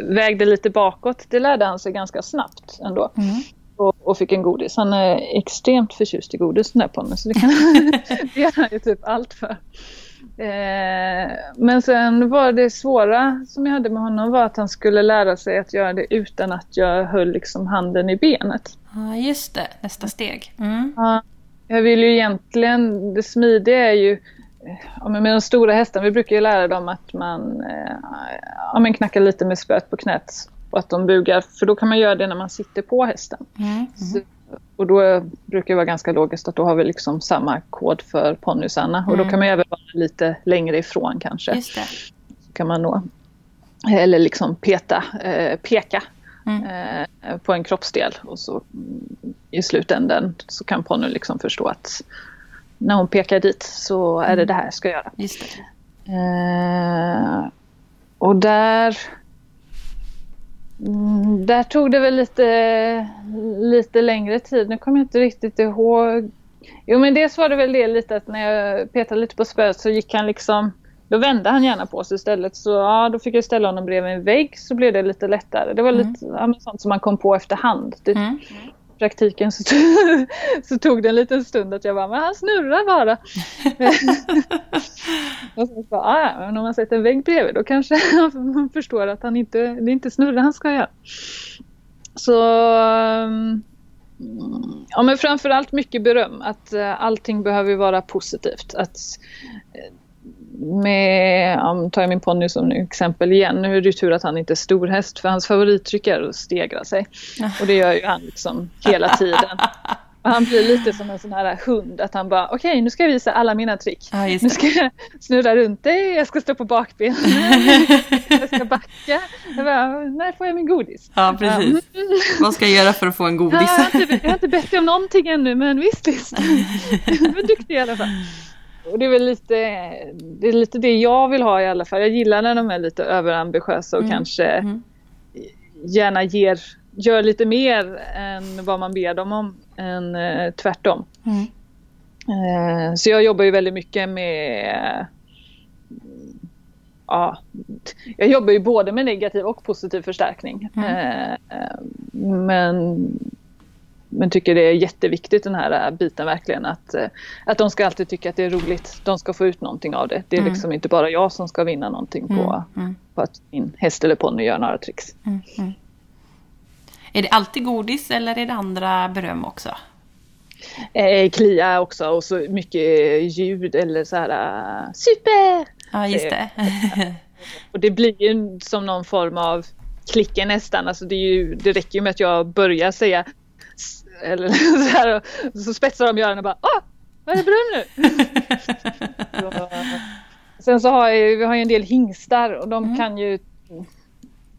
vägde lite bakåt, det lärde han sig ganska snabbt ändå. Mm. Och, och, fick en godis. Han är extremt förtjust i godis den där ponnyn så det, kan, det gör han ju typ allt för. Eh, men sen var det svåra som jag hade med honom var att han skulle lära sig att göra det utan att jag höll liksom handen i benet. Ja, just det. Nästa steg. Mm. Ja, jag vill ju egentligen, det smidiga är ju ja, med de stora hästarna, vi brukar ju lära dem att man eh, ja, men knackar lite med spöet på knät och att de bugar, för då kan man göra det när man sitter på hästen. Mm. Mm. Och då brukar det vara ganska logiskt att då har vi liksom samma kod för ponnysarna mm. och då kan man ju även vara lite längre ifrån kanske. Just det. Så kan man nå, eller liksom peta, eh, peka Mm. Eh, på en kroppsdel och så i slutändan så kan ponnyn liksom förstå att när hon pekar dit så är det mm. det här jag ska göra. Just det. Eh, och där mm, där tog det väl lite, lite längre tid. Nu kommer jag inte riktigt ihåg. Jo men dels var det väl det lite att när jag petade lite på spöet så gick han liksom då vände han gärna på sig istället. Så ja, då fick jag ställa honom bredvid en vägg så blev det lite lättare. Det var mm. lite ja, sånt som man kom på efterhand. Det, mm. Praktiken så, så tog det en liten stund att jag bara, men han snurrar bara. och så bara, ah, men om man sätter en vägg bredvid då kanske man förstår att han inte, det är inte snurra han ska göra. Så mm, Ja men framförallt mycket beröm. Att uh, allting behöver vara positivt. Att uh, med, ja, tar jag min ponny som exempel igen, nu är det tur att han inte är storhäst för hans favorittryck är att stegra sig. Och det gör ju han liksom hela tiden. Och han blir lite som en sån här hund att han bara okej okay, nu ska jag visa alla mina trick. Ja, nu ska jag snurra runt dig, jag ska stå på bakbenen, jag ska backa. Jag bara, när får jag min godis? Ja precis. Vad ska jag göra för att få en godis? jag, har inte, jag har inte bett dig om någonting ännu men visst visst. Du är duktig i alla fall. Och det är väl lite det, är lite det jag vill ha i alla fall. Jag gillar när de är lite överambitiösa och mm. kanske mm. gärna ger, gör lite mer än vad man ber dem om än eh, tvärtom. Mm. Eh, så jag jobbar ju väldigt mycket med ja, jag jobbar ju både med negativ och positiv förstärkning. Mm. Eh, men men tycker det är jätteviktigt den här äh, biten verkligen att, äh, att de ska alltid tycka att det är roligt. De ska få ut någonting av det. Det är mm. liksom inte bara jag som ska vinna någonting på, mm. mm. på att min häst eller ponny gör några tricks. Mm. mm. Är det alltid godis eller är det andra beröm också? Eh, klia också och så mycket ljud eller så här äh, super! Ja just det. och det blir ju som någon form av klicken nästan. Alltså det, är ju, det räcker ju med att jag börjar säga eller så, här, och så spetsar de öronen och bara Åh! Vad är det beröm nu? så, sen så har jag, vi har ju en del hingstar och de mm. kan ju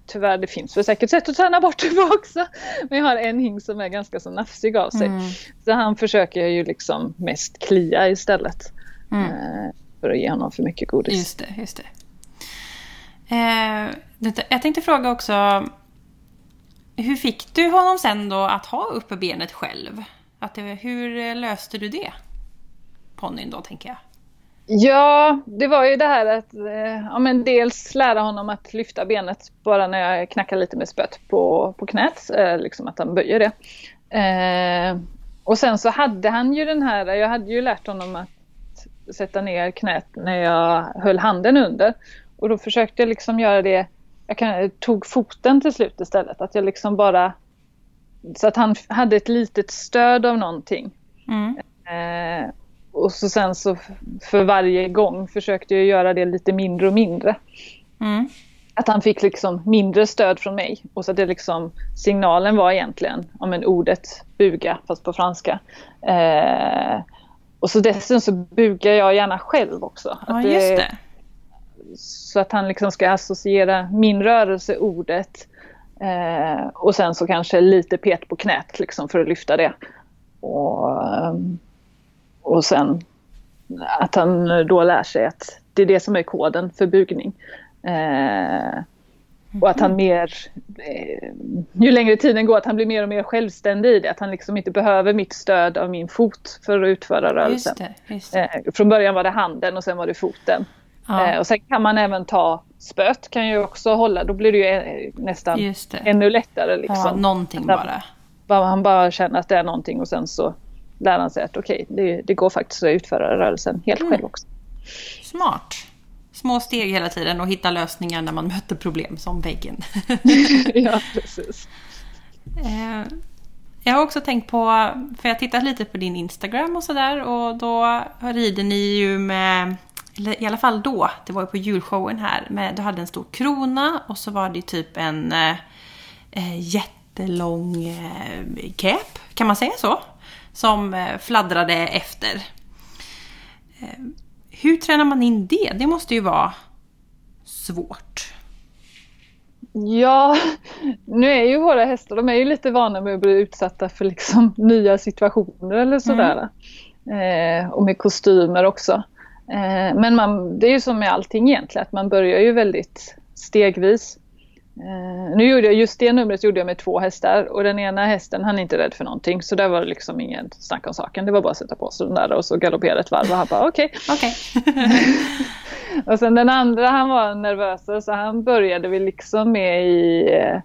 Tyvärr, det finns väl säkert sätt att träna bort det på också. Men jag har en hingst som är ganska så nafsig av sig. Mm. Så han försöker ju liksom mest klia istället. Mm. Eh, för att ge honom för mycket godis. Just det, just det. Eh, jag tänkte fråga också hur fick du honom sen då att ha uppe benet själv? Att det, hur eh, löste du det? Ponnyn då, tänker jag. Ja, det var ju det här att eh, ja, men dels lära honom att lyfta benet bara när jag knackar lite med spött på, på knät, eh, liksom att han böjer det. Eh, och sen så hade han ju den här, jag hade ju lärt honom att sätta ner knät när jag höll handen under. Och då försökte jag liksom göra det jag kan, tog foten till slut istället. Att jag liksom bara... Så att han hade ett litet stöd av någonting. Mm. Eh, och så sen så för varje gång försökte jag göra det lite mindre och mindre. Mm. Att han fick liksom mindre stöd från mig. Och så att det liksom, signalen var egentligen om en ordet buga fast på franska. Eh, och så dessutom så bugar jag gärna själv också. Ja, just det så att han liksom ska associera min rörelse, ordet eh, och sen så kanske lite pet på knät liksom för att lyfta det. Och, ehm, och sen att han då lär sig att det är det som är koden för bugning. Eh, Och att han mer, eh, ju längre tiden går, att han blir mer och mer självständig i det. Att han liksom inte behöver mitt stöd av min fot för att utföra rörelsen. Just det, just det. Eh, från början var det handen och sen var det foten. Ja. Eh, och sen kan man även ta spöet kan ju också hålla, då blir det ju eh, nästan det. ännu lättare. Liksom. Ja, någonting bara. bara. Han bara känner att det är någonting och sen så lär han sig att okej, det, det går faktiskt att utföra rörelsen helt Mm. själv också. Smart. Små steg hela tiden och hitta lösningar när man möter problem som väggen. ja, precis. Eh, Jag har också tänkt på, för jag har tittat lite på din Instagram och sådär och då rider ni ju med, eller i alla fall då, det var ju på julshowen här, med, du hade en stor krona och så var det typ en eh, eh, jättelång eh, cap, kan man säga så? Som eh, fladdrade efter. Eh, hur tränar man in det? Det måste ju vara svårt. Ja, nu är ju våra hästar, de är ju lite vana med att bli utsatta för liksom nya situationer eller sådär. Eh, och med kostymer också. Eh, men man, det är ju som med allting egentligen, att man börjar ju väldigt stegvis. Eh, nu gjorde jag, just det numret gjorde jag med två hästar och den ena hästen han är inte rädd för någonting så där var det liksom ingen snack om saken. Det var bara att sätta på sig den där och så galoppera ett varv och han bara okej. Okej. Och sen den andra han var nervösare så han började vi liksom med i, eh,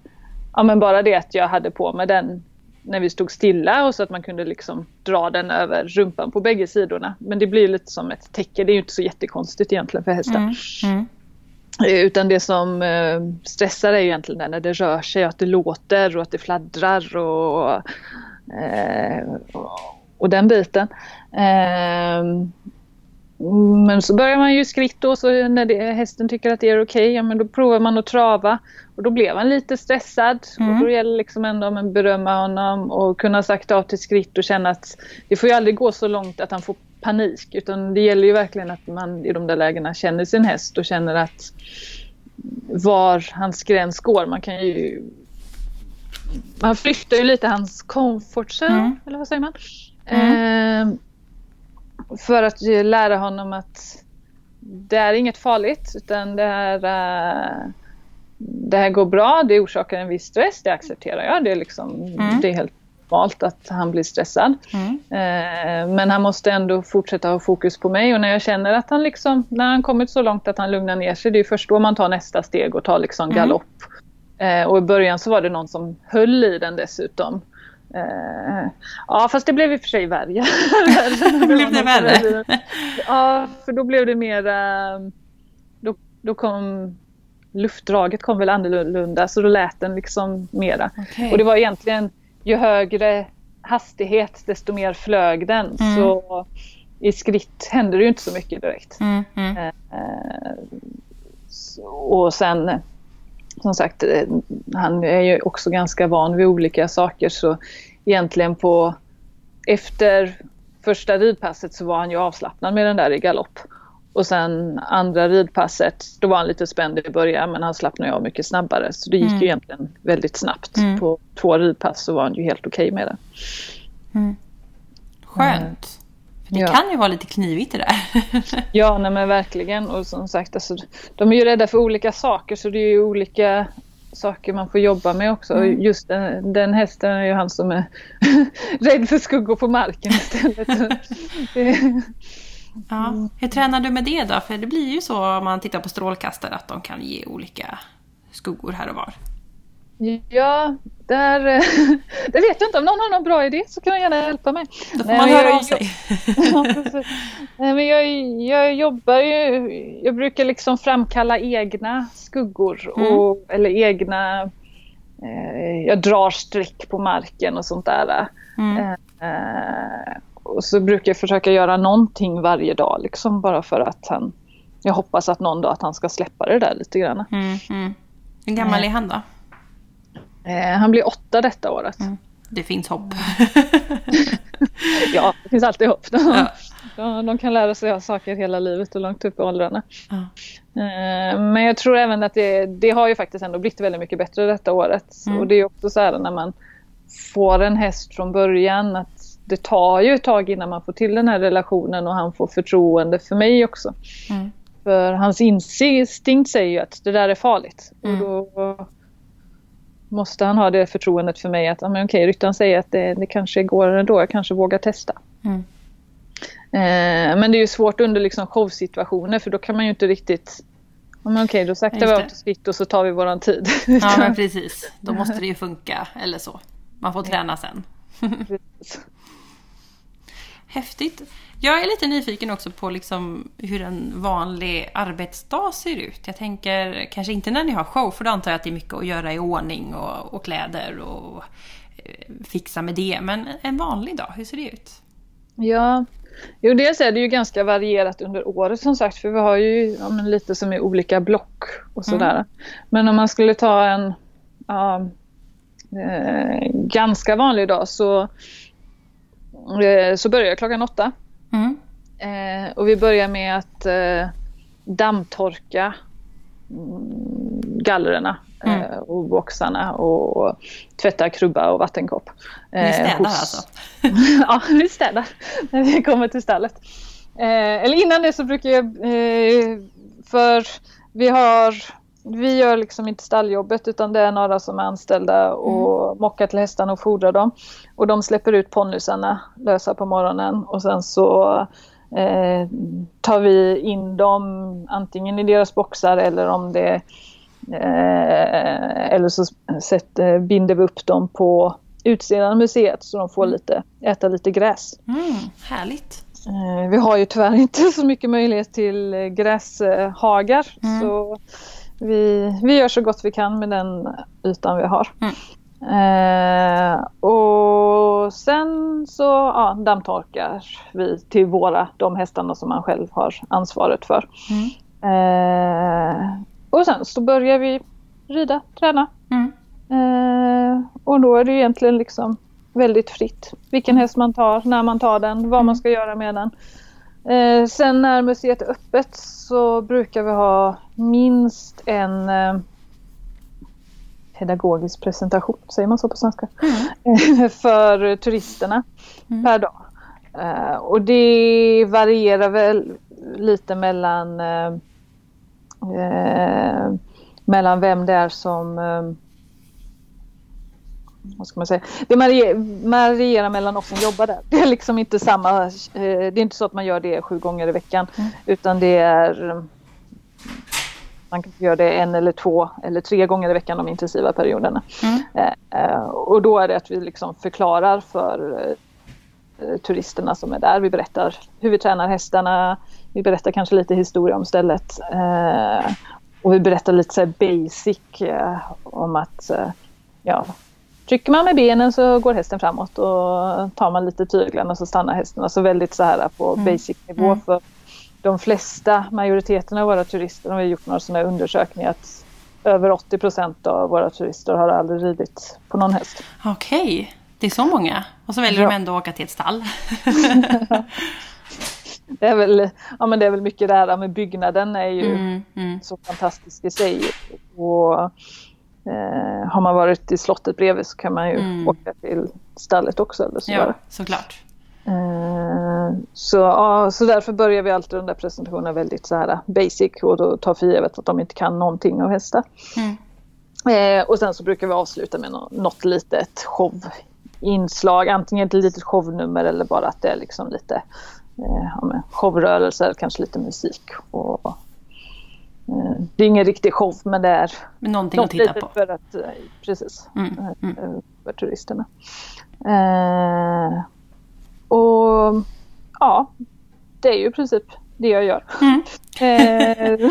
ja men bara det att jag hade på mig den när vi stod stilla och så att man kunde liksom dra den över rumpan på bägge sidorna. Men det blir lite som ett täcke, det är ju inte så jättekonstigt egentligen för hästen. Mm. Mm. Eh, Utan det som eh, stressar är egentligen när det rör sig, att det låter och att det fladdrar och, eh, och- och den biten. Eh, men så börjar man ju skritt då, så när det, hästen tycker att det är okej, ja men då provar man att trava. Och då blev han lite stressad Mm. och då gäller liksom ändå att berömma honom och kunna sakta av till skritt och känna att det får ju aldrig gå så långt att han får panik utan det gäller ju verkligen att man i de där lägena känner sin häst och känner att var hans gräns går. Man kan ju man flyttar ju lite hans comfort zone, Mm. eller vad säger man? Eh, för att lära honom att det är inget farligt utan det är eh, det här går bra, det orsakar en viss stress, det accepterar jag. Det är, liksom, Mm. det är helt normalt att han blir stressad. Mm. Eh, men han måste ändå fortsätta ha fokus på mig och när jag känner att han liksom, när han kommit så långt att han lugnar ner sig, det är först då man tar nästa steg och tar liksom Mm. galopp. Eh, och i början så var det någon som höll i den dessutom. Eh, ja fast det blev i och för sig värre. Blev det värre? Ja för då blev det mer, eh, då, då kom luftdraget kom väl annorlunda så då lät den liksom mera. Okej. Och det var egentligen ju högre hastighet desto mer flög den. Mm. Så i skritt hände det ju inte så mycket direkt. Mm, mm. Eh, så- och sen som sagt, eh, han är ju också ganska van vid olika saker så egentligen på efter första ridpasset så var han ju avslappnad med den där i galopp. Och sen andra ridpasset, då var han lite spänd i början men han slappnade av mycket snabbare. Så det gick Mm. ju egentligen väldigt snabbt. Mm. På två ridpass så var han ju helt okej med det. Skönt. För det Ja. kan ju vara lite knivigt det där. Ja, nej men verkligen. Och som sagt, alltså, de är ju rädda för olika saker så det är ju olika saker man får jobba med också. Mm. Just den, den hästen är ju han som är rädd för skuggor på marken istället. Ja. Hur tränar du med det då? För det blir ju så om man tittar på strålkastare att de kan ge olika skuggor här och var. Ja, där, det vet jag inte. Om någon har någon bra idé så kan man gärna hjälpa mig. Då får man höra av sig. Ja. Nej, men jag, jag jobbar ju, jag brukar liksom framkalla egna skuggor och, eller egna, eh, jag drar streck på marken och sånt där. Mm. Eh, och så brukar jag försöka göra någonting varje dag liksom bara för att han, jag hoppas att någon dag att han ska släppa det där lite grann. Mm, mm. Hur gammal är han då? Eh, han blir åtta detta året. Mm. Det finns hopp. Ja, det finns alltid hopp. Ja. De, de kan lära sig av saker hela livet och långt upp i åldrarna. Ja. Eh, Men jag tror även att det, det har ju faktiskt ändå blivit väldigt mycket bättre detta året. Mm. Och det är också så här när man får en häst från början att det tar ju ett tag innan man får till den här relationen och han får förtroende för mig också. Mm. För hans instinkt säger ju att det där är farligt. Mm. Och då måste han ha det förtroendet för mig att men okej, ryttaren säger att det, det kanske går ändå, jag kanske vågar testa. Mm. Eh, men det är ju svårt under liksom showsituationer för då kan man ju inte riktigt men okej, då saktar vi av till skritt och så tar vi våran tid. Ja men precis, då måste det ju funka eller så. Man får träna sen. Häftigt. Jag är lite nyfiken också på liksom hur en vanlig arbetsdag ser ut. Jag tänker kanske inte när ni har show för då antar jag att det är mycket att göra i ordning och, och kläder och eh, fixa med det. Men en vanlig dag, hur ser det ut? Ja, jo dels är det ju ganska varierat under året som sagt för vi har ju ja, lite som är olika block och sådär. Mm. Men om man skulle ta en ja, eh, ganska vanlig dag så, så börjar jag klockan åtta. Mm. Eh, och vi börjar med att eh, dammtorka mm, gallerna mm. eh, och boxarna och tvätta krubba och vattenkopp. Eh, Ni städar hos... alltså? ja, vi städar när vi kommer till stallet. Eh, eller innan det så brukar jag, eh, för vi har vi gör liksom inte stalljobbet utan det är några som är anställda och mm. mockar till hästarna och fodrar dem. Och de släpper ut ponnysarna lösa på morgonen och sen så eh, tar vi in dem antingen i deras boxar eller om det eh, eller så sätt, eh, binder vi upp dem på utsidan av museet så de får mm. lite, äta lite gräs. Mm, härligt! Eh, vi har ju tyvärr inte så mycket möjlighet till gräshagar mm. så vi, vi gör så gott vi kan med den ytan vi har. Mm. Eh, och sen så ja, dammtorkar vi till våra, de hästarna som man själv har ansvaret för. Mm. Eh, och sen så börjar vi rida, träna. Mm. Eh, och då är det egentligen liksom väldigt fritt vilken häst man tar, när man tar den, vad man mm. ska göra med den. Eh, sen när museet är öppet så brukar vi ha minst en eh, pedagogisk presentation, säger man så på svenska, mm. för turisterna mm. per dag. Eh, och det varierar väl lite mellan eh, eh mellan vem det är som eh, vad ska man säga? Det varierar mellan oss som jobbar där. Det är liksom inte samma, eh, det är inte så att man gör det sju gånger i veckan mm. utan det är man kan göra det en eller två eller tre gånger i veckan de intensiva perioderna. Mm. Eh, och då är det att vi liksom förklarar för eh, turisterna som är där. Vi berättar hur vi tränar hästarna. Vi berättar kanske lite historia om stället. och vi berättar lite så basic om att ja, Trycker man med benen så går hästen framåt och tar man lite tyglarna så stannar hästen. Alltså väldigt så här på mm. basic nivå. Mm. För de flesta, majoriteten av våra turister, har gjort några sådana undersökningar att över 80 procent av våra turister har aldrig ridit på någon häst. Okej, okay. det är så många. Och så väljer ja. de ändå att åka till ett stall. det, är väl, ja, men det är väl mycket det här med byggnaden är ju mm, mm. så fantastisk i sig. Och Eh, har man varit i slottet bredvid så kan man ju mm. åka till stallet också. Eller så ja, såklart. Eh, så, ja, så därför börjar vi alltid den där presentationen väldigt så här basic och då tar för givet att de inte kan någonting av hästar. Mm. Eh, och sen så brukar vi avsluta med något, något litet showinslag, antingen ett litet shownummer eller bara att det är liksom lite eh, ja, showrörelser, kanske lite musik och det är ingen riktig show men det är men någonting att titta på. För att, eh, precis, mm, eh, mm. för turisterna. Eh, och ja, det är ju i princip det jag gör. Mm. eh,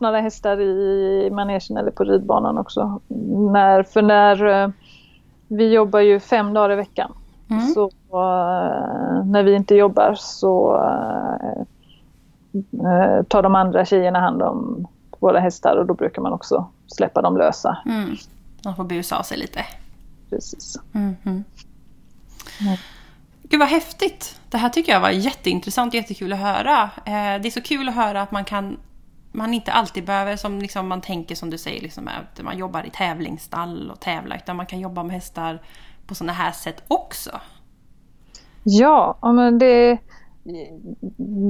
några hästar i manegen eller på ridbanan också. När, för när vi jobbar ju fem dagar i veckan. Mm. Så när vi inte jobbar så eh, tar de andra tjejerna hand om våra hästar och då brukar man också släppa dem lösa. Mm. De får busa av sig lite. Precis. Mm -hmm. mm. Gud vad häftigt! Det här tycker jag var jätteintressant och jättekul att höra. Eh, det är så kul att höra att man kan man inte alltid behöver, som liksom man tänker som du säger, liksom, att man jobbar i tävlingsstall och tävlar, utan man kan jobba med hästar på sådana här sätt också. Ja, men det,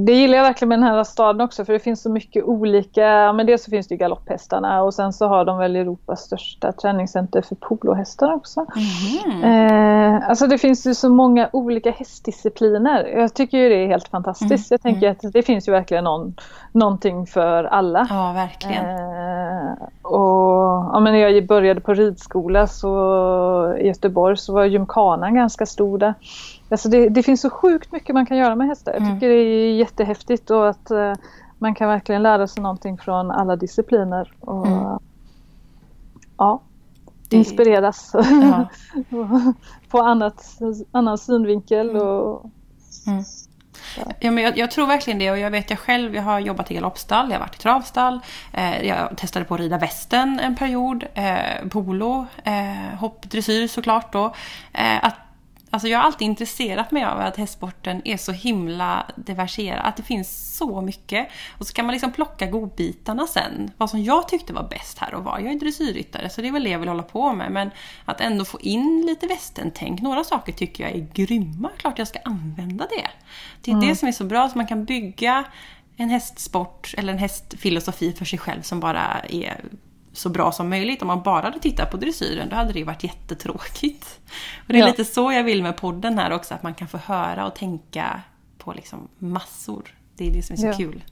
det gillar jag verkligen med den här staden också för det finns så mycket olika, men dels så finns det ju galopphästarna och sen så har de väl Europas största träningscenter för polohästar också. Mm. Eh, alltså det finns ju så många olika hästdiscipliner. Jag tycker ju det är helt fantastiskt. Mm. Jag tänker att det finns ju verkligen någon, någonting för alla. Ja, verkligen. Eh, och ja, men när jag började på ridskola så, i Göteborg så var gymkanan ganska stor där. Alltså det, det, finns så sjukt mycket man kan göra med hästar. Jag mm. tycker mm. det är jättehäftigt och att uh, man kan verkligen lära sig någonting från alla discipliner. Och, mm. Ja, det... inspireras. Ja. Få annat, annan synvinkel. Mm. Och, mm. Ja, men jag, jag, tror verkligen det och jag vet jag själv, jag har jobbat i galoppstall, jag har varit i travstall, eh, jag testade på att rida västen en period, eh, polo, eh, hoppdressyr såklart då. Eh, att Alltså jag har alltid intresserat mig av att hästsporten är så himla diversifierad. Att det finns så mycket. Och så kan man liksom plocka godbitarna sen. Vad som jag tyckte var bäst här och var. Jag är dressyrryttare så det är väl det jag vill hålla på med. Men att ändå få in lite västern-tänk. Några saker tycker jag är grymma. Klart jag ska använda det. Det är mm. det som är så bra. Så man kan bygga en hästsport eller en hästfilosofi för sig själv som bara är så bra som möjligt. Om man bara hade tittat på dressyren då hade det ju varit jättetråkigt. Och det är ja. lite så jag vill med podden här också, att man kan få höra och tänka på liksom massor. Det är det som är så ja. kul.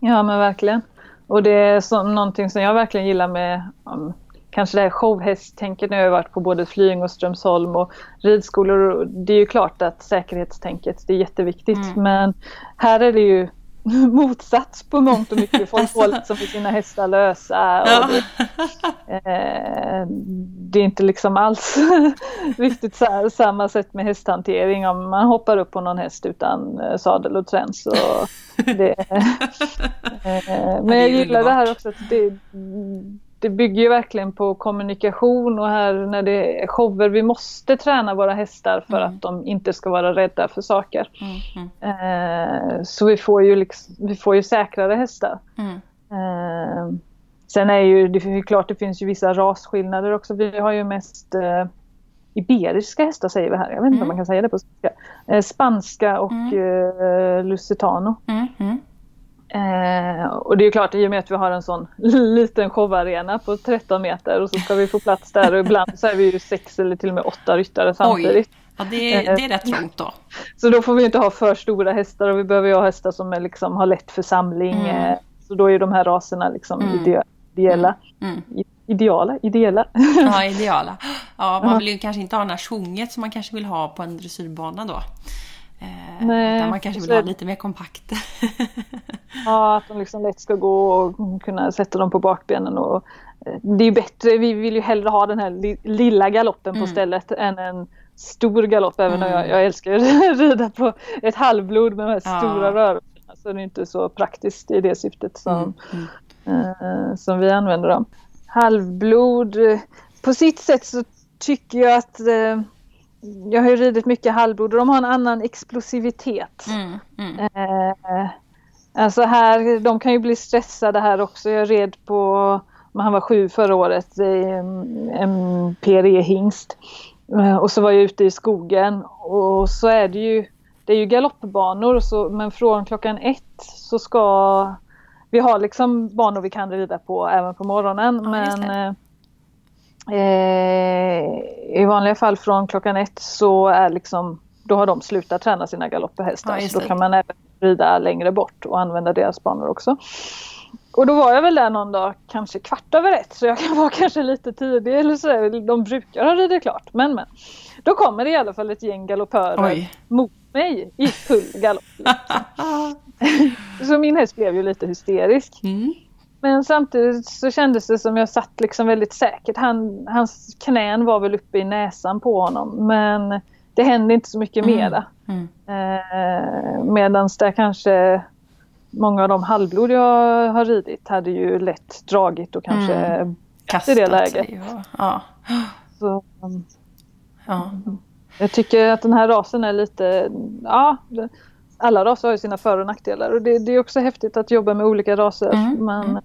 Ja men verkligen. Och det är som, någonting som jag verkligen gillar med um, kanske det här showhästtänket. Nu har jag varit på både Flying och Strömsholm och ridskolor. Det är ju klart att säkerhetstänket det är jätteviktigt. Mm. Men här är det ju motsats på mångt och mycket. Folk får liksom för sina hästar lösa. Ja. Det, eh, det, är inte liksom alls riktigt så samma sätt med hästhantering om man hoppar upp på någon häst utan eh, sadel och träns. Och det, eh, men jag gillar det här också att det, det bygger ju verkligen på kommunikation och här när det är shower, vi måste träna våra hästar för mm. att de inte ska vara rädda för saker. Mm. Eh, så vi får, ju liksom, vi får ju säkrare hästar. Mm. Eh, sen är ju det är klart det finns ju vissa rasskillnader också. Vi har ju mest eh, iberiska hästar säger vi här. Jag vet inte om mm. man kan säga det på spanska. Eh, spanska och mm. eh, lusitano. Eh, och det är klart, i och med att vi har en sån liten showarena på 13 meter och så ska vi få plats där och ibland så är vi ju sex eller till och med åtta ryttare samtidigt. Oj. Ja, det, är, det är rätt trångt då. Så då får vi inte ha för stora hästar och vi behöver ju ha hästar som är liksom, har lätt för samling. Mm. Eh, så då är de här raserna liksom mm. ideella. Mm. mm. Ideala, ideella. Ja, ideala. Ja, man vill ju kanske inte ha den här sjunget som man kanske vill ha på en dressyrbana då. Eh, Nej, utan man kanske vill ha lite mer kompakt. ja, att de liksom lätt ska gå och kunna sätta dem på bakbenen. Och, eh, det är bättre, vi vill ju hellre ha den här lilla galoppen mm. på stället än en stor galopp. Även mm. om jag, jag älskar att rida på ett halvblod med de här ja. stora rörelserna. Så det är inte så praktiskt i det syftet som, mm. Eh, som vi använder dem. Halvblod, eh, på sitt sätt så tycker jag att eh, jag har ju ridit mycket halvblod och de har en annan explosivitet. Mm, mm. Eh, alltså här, de kan ju bli stressade här också. Jag red på, han var sju förra året, en PRE-hingst. Eh, och så var jag ute i skogen och så är det ju, det är ju galoppbanor så, men från klockan ett så ska vi ha liksom banor vi kan rida på även på morgonen. Ja, men Eh, I vanliga fall från klockan ett så är liksom, då har de slutat träna sina galopphästar. Ja, så då kan man även rida längre bort och använda deras banor också. Och då var jag väl där någon dag, kanske kvart över ett, så jag kan vara kanske lite tidig eller så. De brukar ha ridit klart, men men. Då kommer det i alla fall ett gäng galoppörer Oj. mot mig i full galopp. Så min häst blev ju lite hysterisk. Mm. Men samtidigt så kändes det som jag satt liksom väldigt säkert. Han, hans knän var väl uppe i näsan på honom men det hände inte så mycket mm. mera. Mm. Eh, Medan det kanske många av de halvblod jag har ridit hade ju lätt dragit och kanske mm. kastat i det läget. Sig, ja. Så, ja. Jag tycker att den här rasen är lite, ja, alla raser har ju sina för och nackdelar och det, det är också häftigt att jobba med olika raser. Mm. Men, mm.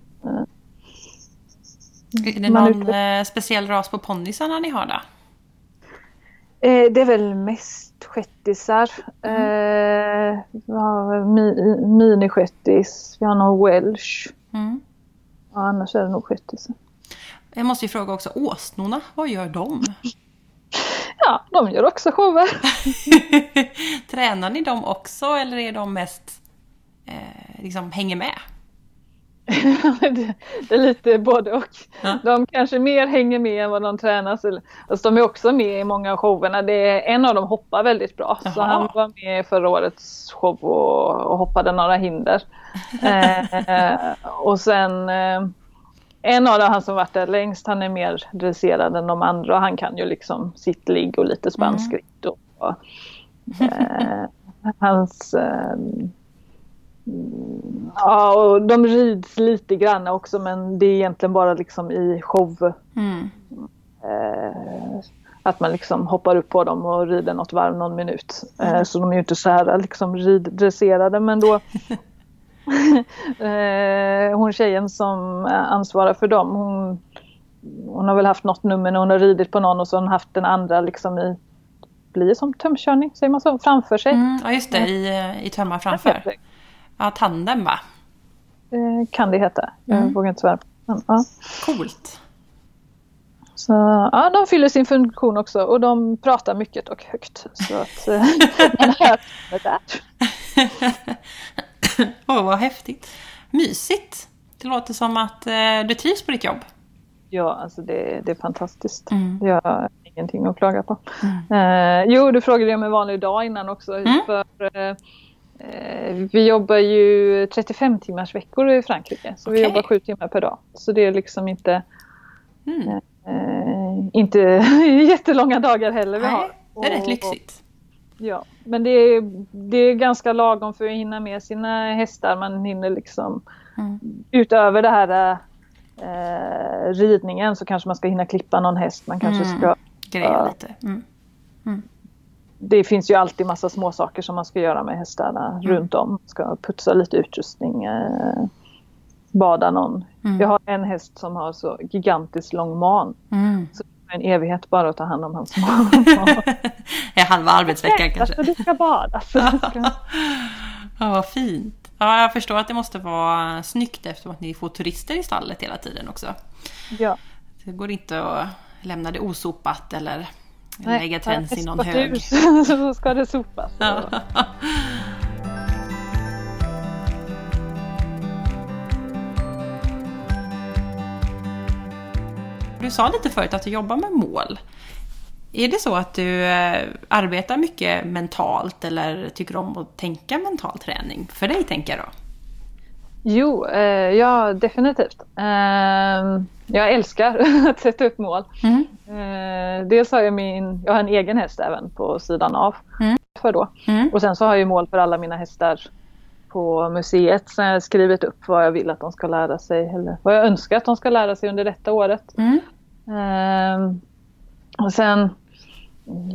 Är det någon ut... Eh, speciell ras på ponnysarna ni har då? Eh, det är väl mest shettisar. Mm. Eh, vi har mi, minishettis, vi har någon welsh. Mm. Ja, annars är det nog shettisar. Jag måste ju fråga också, åsnorna, vad gör de? Ja, de gör också shower. Tränar ni dem också eller är de mest eh, liksom hänger med? det, det, är lite både och. Ja. De kanske mer hänger med än vad de tränas. Alltså de är också med i många av showerna. Det är, en av dem hoppar väldigt bra. Jaha. Så han var med i förra årets show och, och hoppade några hinder. eh, och sen eh, en av dem, han som varit där längst, han är mer dresserad än de andra. Och han kan ju liksom sitt ligg och lite spansk mm. och, och eh, hans eh, Ja, och de rids lite grann också men det är egentligen bara liksom i show. Mm. Eh, att man liksom hoppar upp på dem och rider något varv någon minut. Eh, mm. så de är ju inte så här liksom riddresserade men då eh, hon tjejen som ansvarar för dem hon, hon har väl haft något nummer när hon har ridit på någon och så har hon haft den andra liksom i blir som tömkörning, säger man så, framför sig. Mm, ja just det, i, i tömma framför. Ja, tandem va? Eh, kan det heta. Jag mm. vågar inte svära på men, ja. Coolt. Så ja, de fyller sin funktion också och de pratar mycket och högt. Så att eh, man hör det där. Åh, oh, vad häftigt. Mysigt. Det låter som att eh, du trivs på ditt jobb. Ja, alltså det, det är fantastiskt. Mm. Jag har ingenting att klaga på. Mm. Eh, jo, du frågade om en vanlig dag innan också. Mm. För, eh, Eh, vi jobbar ju 35 timmars veckor i Frankrike. Så okay. vi jobbar sju timmar per dag. Så det är liksom inte, mm. eh, inte jättelånga dagar heller vi Nej, har. Det är rätt lyxigt. Ja, men det är, det är ganska lagom för att hinna med sina hästar. Man hinner liksom mm. utöver det här eh, ridningen så kanske man ska hinna klippa någon häst. Man kanske mm. ska greja lite. Mm. Det finns ju alltid massa små saker som man ska göra med hästarna mm. runt om. Man ska putsa lite utrustning, eh, bada någon. Mm. Jag har en häst som har så gigantiskt lång man. Mm. Så det är en evighet bara att ta hand om hans man. ja, halva arbetsveckan kanske. Alltså, du ska bada. Så du ska... ja, vad fint. Ja, jag förstår att det måste vara snyggt eftersom att ni får turister i stallet hela tiden också. Ja. Det går inte att lämna det osopat eller Nej, lägga träns i någon hög. så ska det sopas. Du sa lite förut att du jobbar med mål. Är det så att du eh, arbetar mycket mentalt eller tycker om att tänka mental träning? För dig tänker jag då. Jo, eh, ja definitivt. Eh, jag älskar att sätta upp mål. Mm. Eh, dels har jag min, jag har en egen häst även på sidan av. Mm. För då. Mm. Och sen så har jag mål för alla mina hästar på museet. Så jag har skrivit upp vad jag vill att de ska lära sig eller vad jag önskar att de ska lära sig under detta året. Mm. Eh, och sen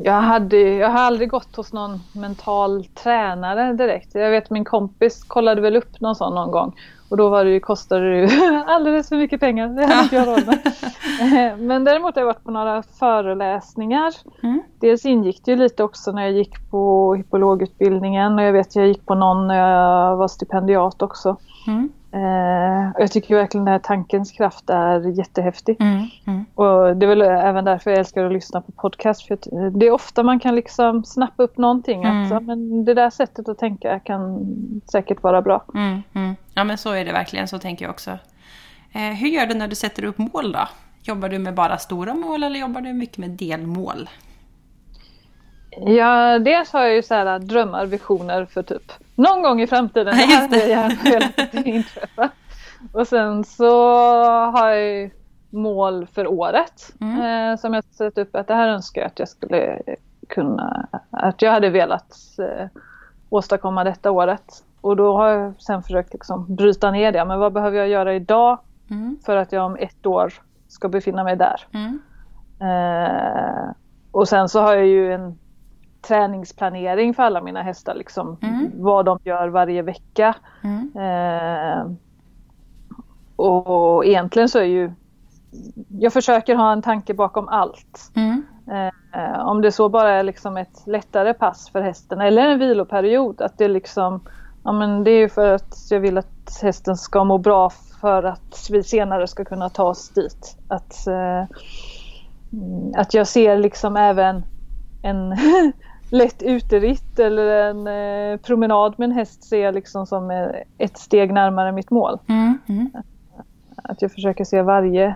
jag, hade, jag har aldrig gått hos någon mental tränare direkt. Jag vet min kompis kollade väl upp någon sån någon gång. Och då var det ju, kostade det ju alldeles för mycket pengar. Det hade inte jag råd med. Men däremot har jag varit på några föreläsningar. Mm. Dels ingick det ju lite också när jag gick på hippologutbildningen. Och jag vet jag gick på någon när jag var stipendiat också. Mm. Eh, jag tycker verkligen att tankens kraft är jättehäftig. Mm, mm. Och det är väl även därför jag älskar att lyssna på podcast. För det är ofta man kan liksom snappa upp någonting. Mm. Att, men det där sättet att tänka kan säkert vara bra. Mm, mm. Ja men så är det verkligen, så tänker jag också. Eh, hur gör du när du sätter upp mål då? Jobbar du med bara stora mål eller jobbar du mycket med delmål? Ja, dels har jag ju så här drömmar, visioner för typ någon gång i framtiden. Det här hade jag gärna velat inträffa. Och sen så har jag mål för året mm. eh, som jag satt upp att det här önskar jag att jag skulle kunna, att jag hade velat eh, åstadkomma detta året. Och då har jag sen försökt liksom bryta ner det. Men vad behöver jag göra idag mm. för att jag om ett år ska befinna mig där? Mm. Eh, och sen så har jag ju en träningsplanering för alla mina hästar. Liksom, mm. Vad de gör varje vecka. Mm. Eh, och egentligen så är ju jag försöker ha en tanke bakom allt. Mm. Eh, om det så bara är liksom ett lättare pass för hästen eller en viloperiod. Att det liksom, ja men det är för att jag vill att hästen ska må bra för att vi senare ska kunna ta oss dit. Att, eh, att jag ser liksom även en lätt uteritt eller en eh, promenad med en häst ser jag liksom som ett steg närmare mitt mål. Mm, mm. Att jag försöker se varje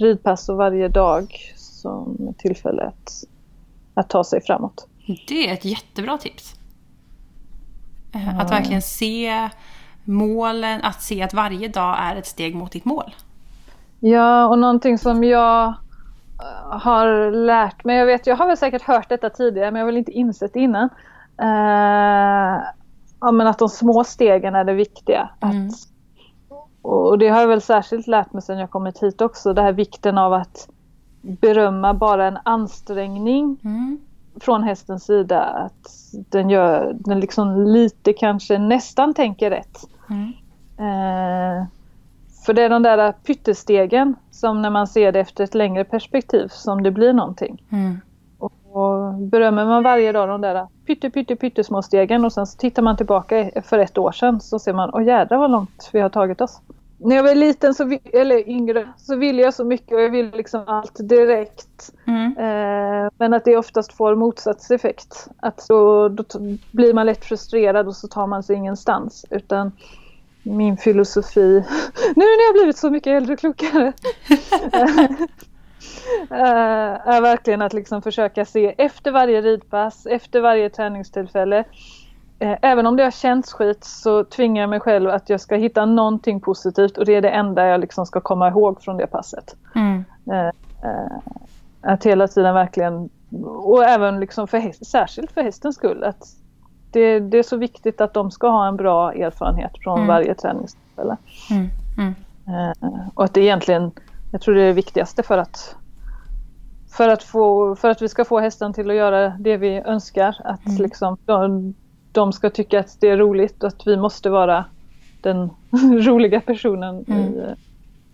ridpass och varje dag som tillfälle att, att ta sig framåt. Det är ett jättebra tips. Mm. Att verkligen se målen, att se att varje dag är ett steg mot ditt mål. Ja, och någonting som jag eh, har lärt mig, jag vet, jag har väl säkert hört detta tidigare men jag har väl inte insett det innan. Uh, ja, men att de små stegen är det viktiga. Mm. Att, och det har jag väl särskilt lärt mig sedan jag kommit hit också, det här vikten av att berömma bara en ansträngning mm. från hästens sida. Att den gör, den liksom lite kanske nästan tänker rätt. Mm. Eh, för det är de där pyttestegen som när man ser det efter ett längre perspektiv som det blir någonting. Mm. Och, berömmer man varje dag de där pytte, pytte, pyttesmå stegen och sen så tittar man tillbaka för ett år sedan så ser man, åh jädrar vad långt vi har tagit oss när jag var liten, så, eller yngre, så ville jag så mycket och jag ville liksom allt direkt. Mm. Eh, men att det oftast får motsatt effekt. Att då, då blir man lätt frustrerad och så tar man sig ingenstans. Utan min filosofi, nu när jag blivit så mycket äldre och klokare, är verkligen att liksom försöka se efter varje ridpass, efter varje träningstillfälle Eh, även om det har känts skit så tvingar jag mig själv att jag ska hitta någonting positivt och det är det enda jag liksom ska komma ihåg från det passet. Mm. Eh, eh, att hela tiden verkligen, och även liksom för särskilt för hästens skull, att det, det, är så viktigt att de ska ha en bra erfarenhet från mm. varje träningstillfälle. Mm. mm. Och att det egentligen, jag tror det är det viktigaste för att för att, få, för att vi ska få hästen till att göra det vi önskar. Att mm. liksom, de, de ska tycka att det är roligt och att vi måste vara den roliga personen mm. i eh,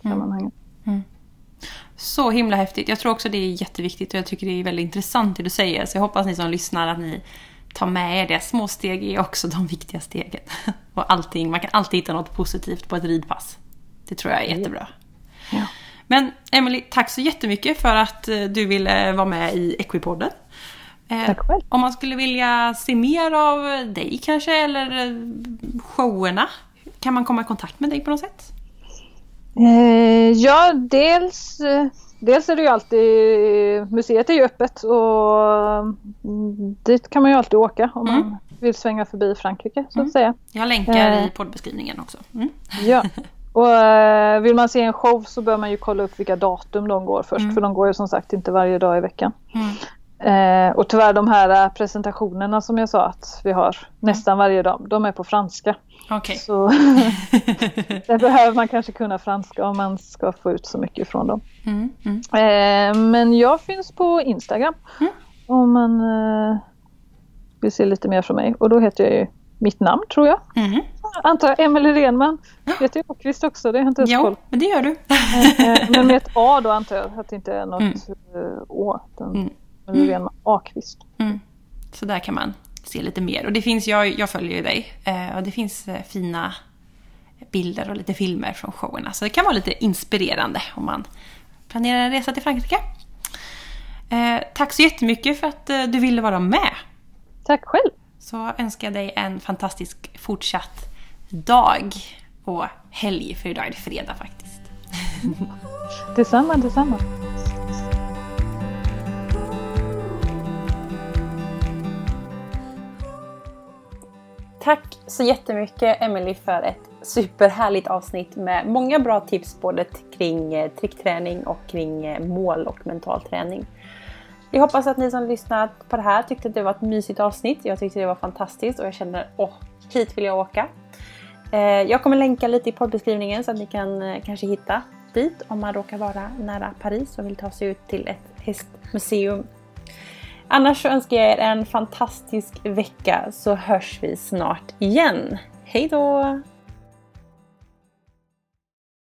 sammanhanget. Mm. Så himla häftigt. Jag tror också det är jätteviktigt och jag tycker det är väldigt intressant det du säger. Så jag hoppas ni som lyssnar att ni tar med er det. Små steg är också de viktiga stegen. Och allting, man kan alltid hitta något positivt på ett ridpass. Det tror jag är jättebra. Ja. Men Emily, tack så jättemycket för att eh, du ville vara med i Equipodden. Eh, Tack själv. Om man skulle vilja se mer av dig kanske eller eh, showerna, kan man komma i kontakt med dig på något sätt? Eh, ja, dels, dels är det ju alltid, museet är ju öppet och mm, dit kan man ju alltid åka om mm. man vill svänga förbi Frankrike så att mm. säga. Jag länkar eh, i poddbeskrivningen också. Mm. Ja, och vill man se en show så bör man ju kolla upp vilka datum de går först mm. för de går ju som sagt inte varje dag i veckan. Mm. Eh, och tyvärr de här eh, presentationerna som jag sa att vi har nästan varje dag, de är på franska. Okay. Så det behöver man kanske kunna franska om man ska få ut så mycket från dem. Mm, mm. Eh, men jag finns på Instagram mm. om man eh, vill se lite mer från mig och då heter jag ju mitt namn tror jag. Mm. Antar jag, Emelie Renman. Heter jag Åkvist också? Det har inte ens jo, koll men det gör du. Eh, eh, men med ett A då antar jag att det inte är något mm. Å. Den, Löfven mm. Ahlqvist. Mm. Så där kan man se lite mer. Och det finns, jag, jag följer ju dig, eh, och det finns eh, fina bilder och lite filmer från showerna. Så det kan vara lite inspirerande om man planerar en resa till Frankrike. Eh, tack så jättemycket för att du ville vara med. Tack själv. Så önskar jag dig en fantastisk fortsatt dag och helg, för idag är det fredag faktiskt. detsamma, detsamma. Tack så jättemycket Emily för ett superhärligt avsnitt med många bra tips både kring eh, trickträning och kring eh, mål och mental träning. Jag hoppas att ni som lyssnat på det här tyckte att det var ett mysigt avsnitt. Jag tyckte det var fantastiskt och jag kände åh, hit vill jag åka. Eh, jag kommer länka lite i poddbeskrivningen så att ni kan eh, kanske hitta dit om man råkar vara nära Paris och vill ta sig ut till ett hästmuseum Annars så önskar jag er en fantastisk vecka så hörs vi snart igen. Hej då!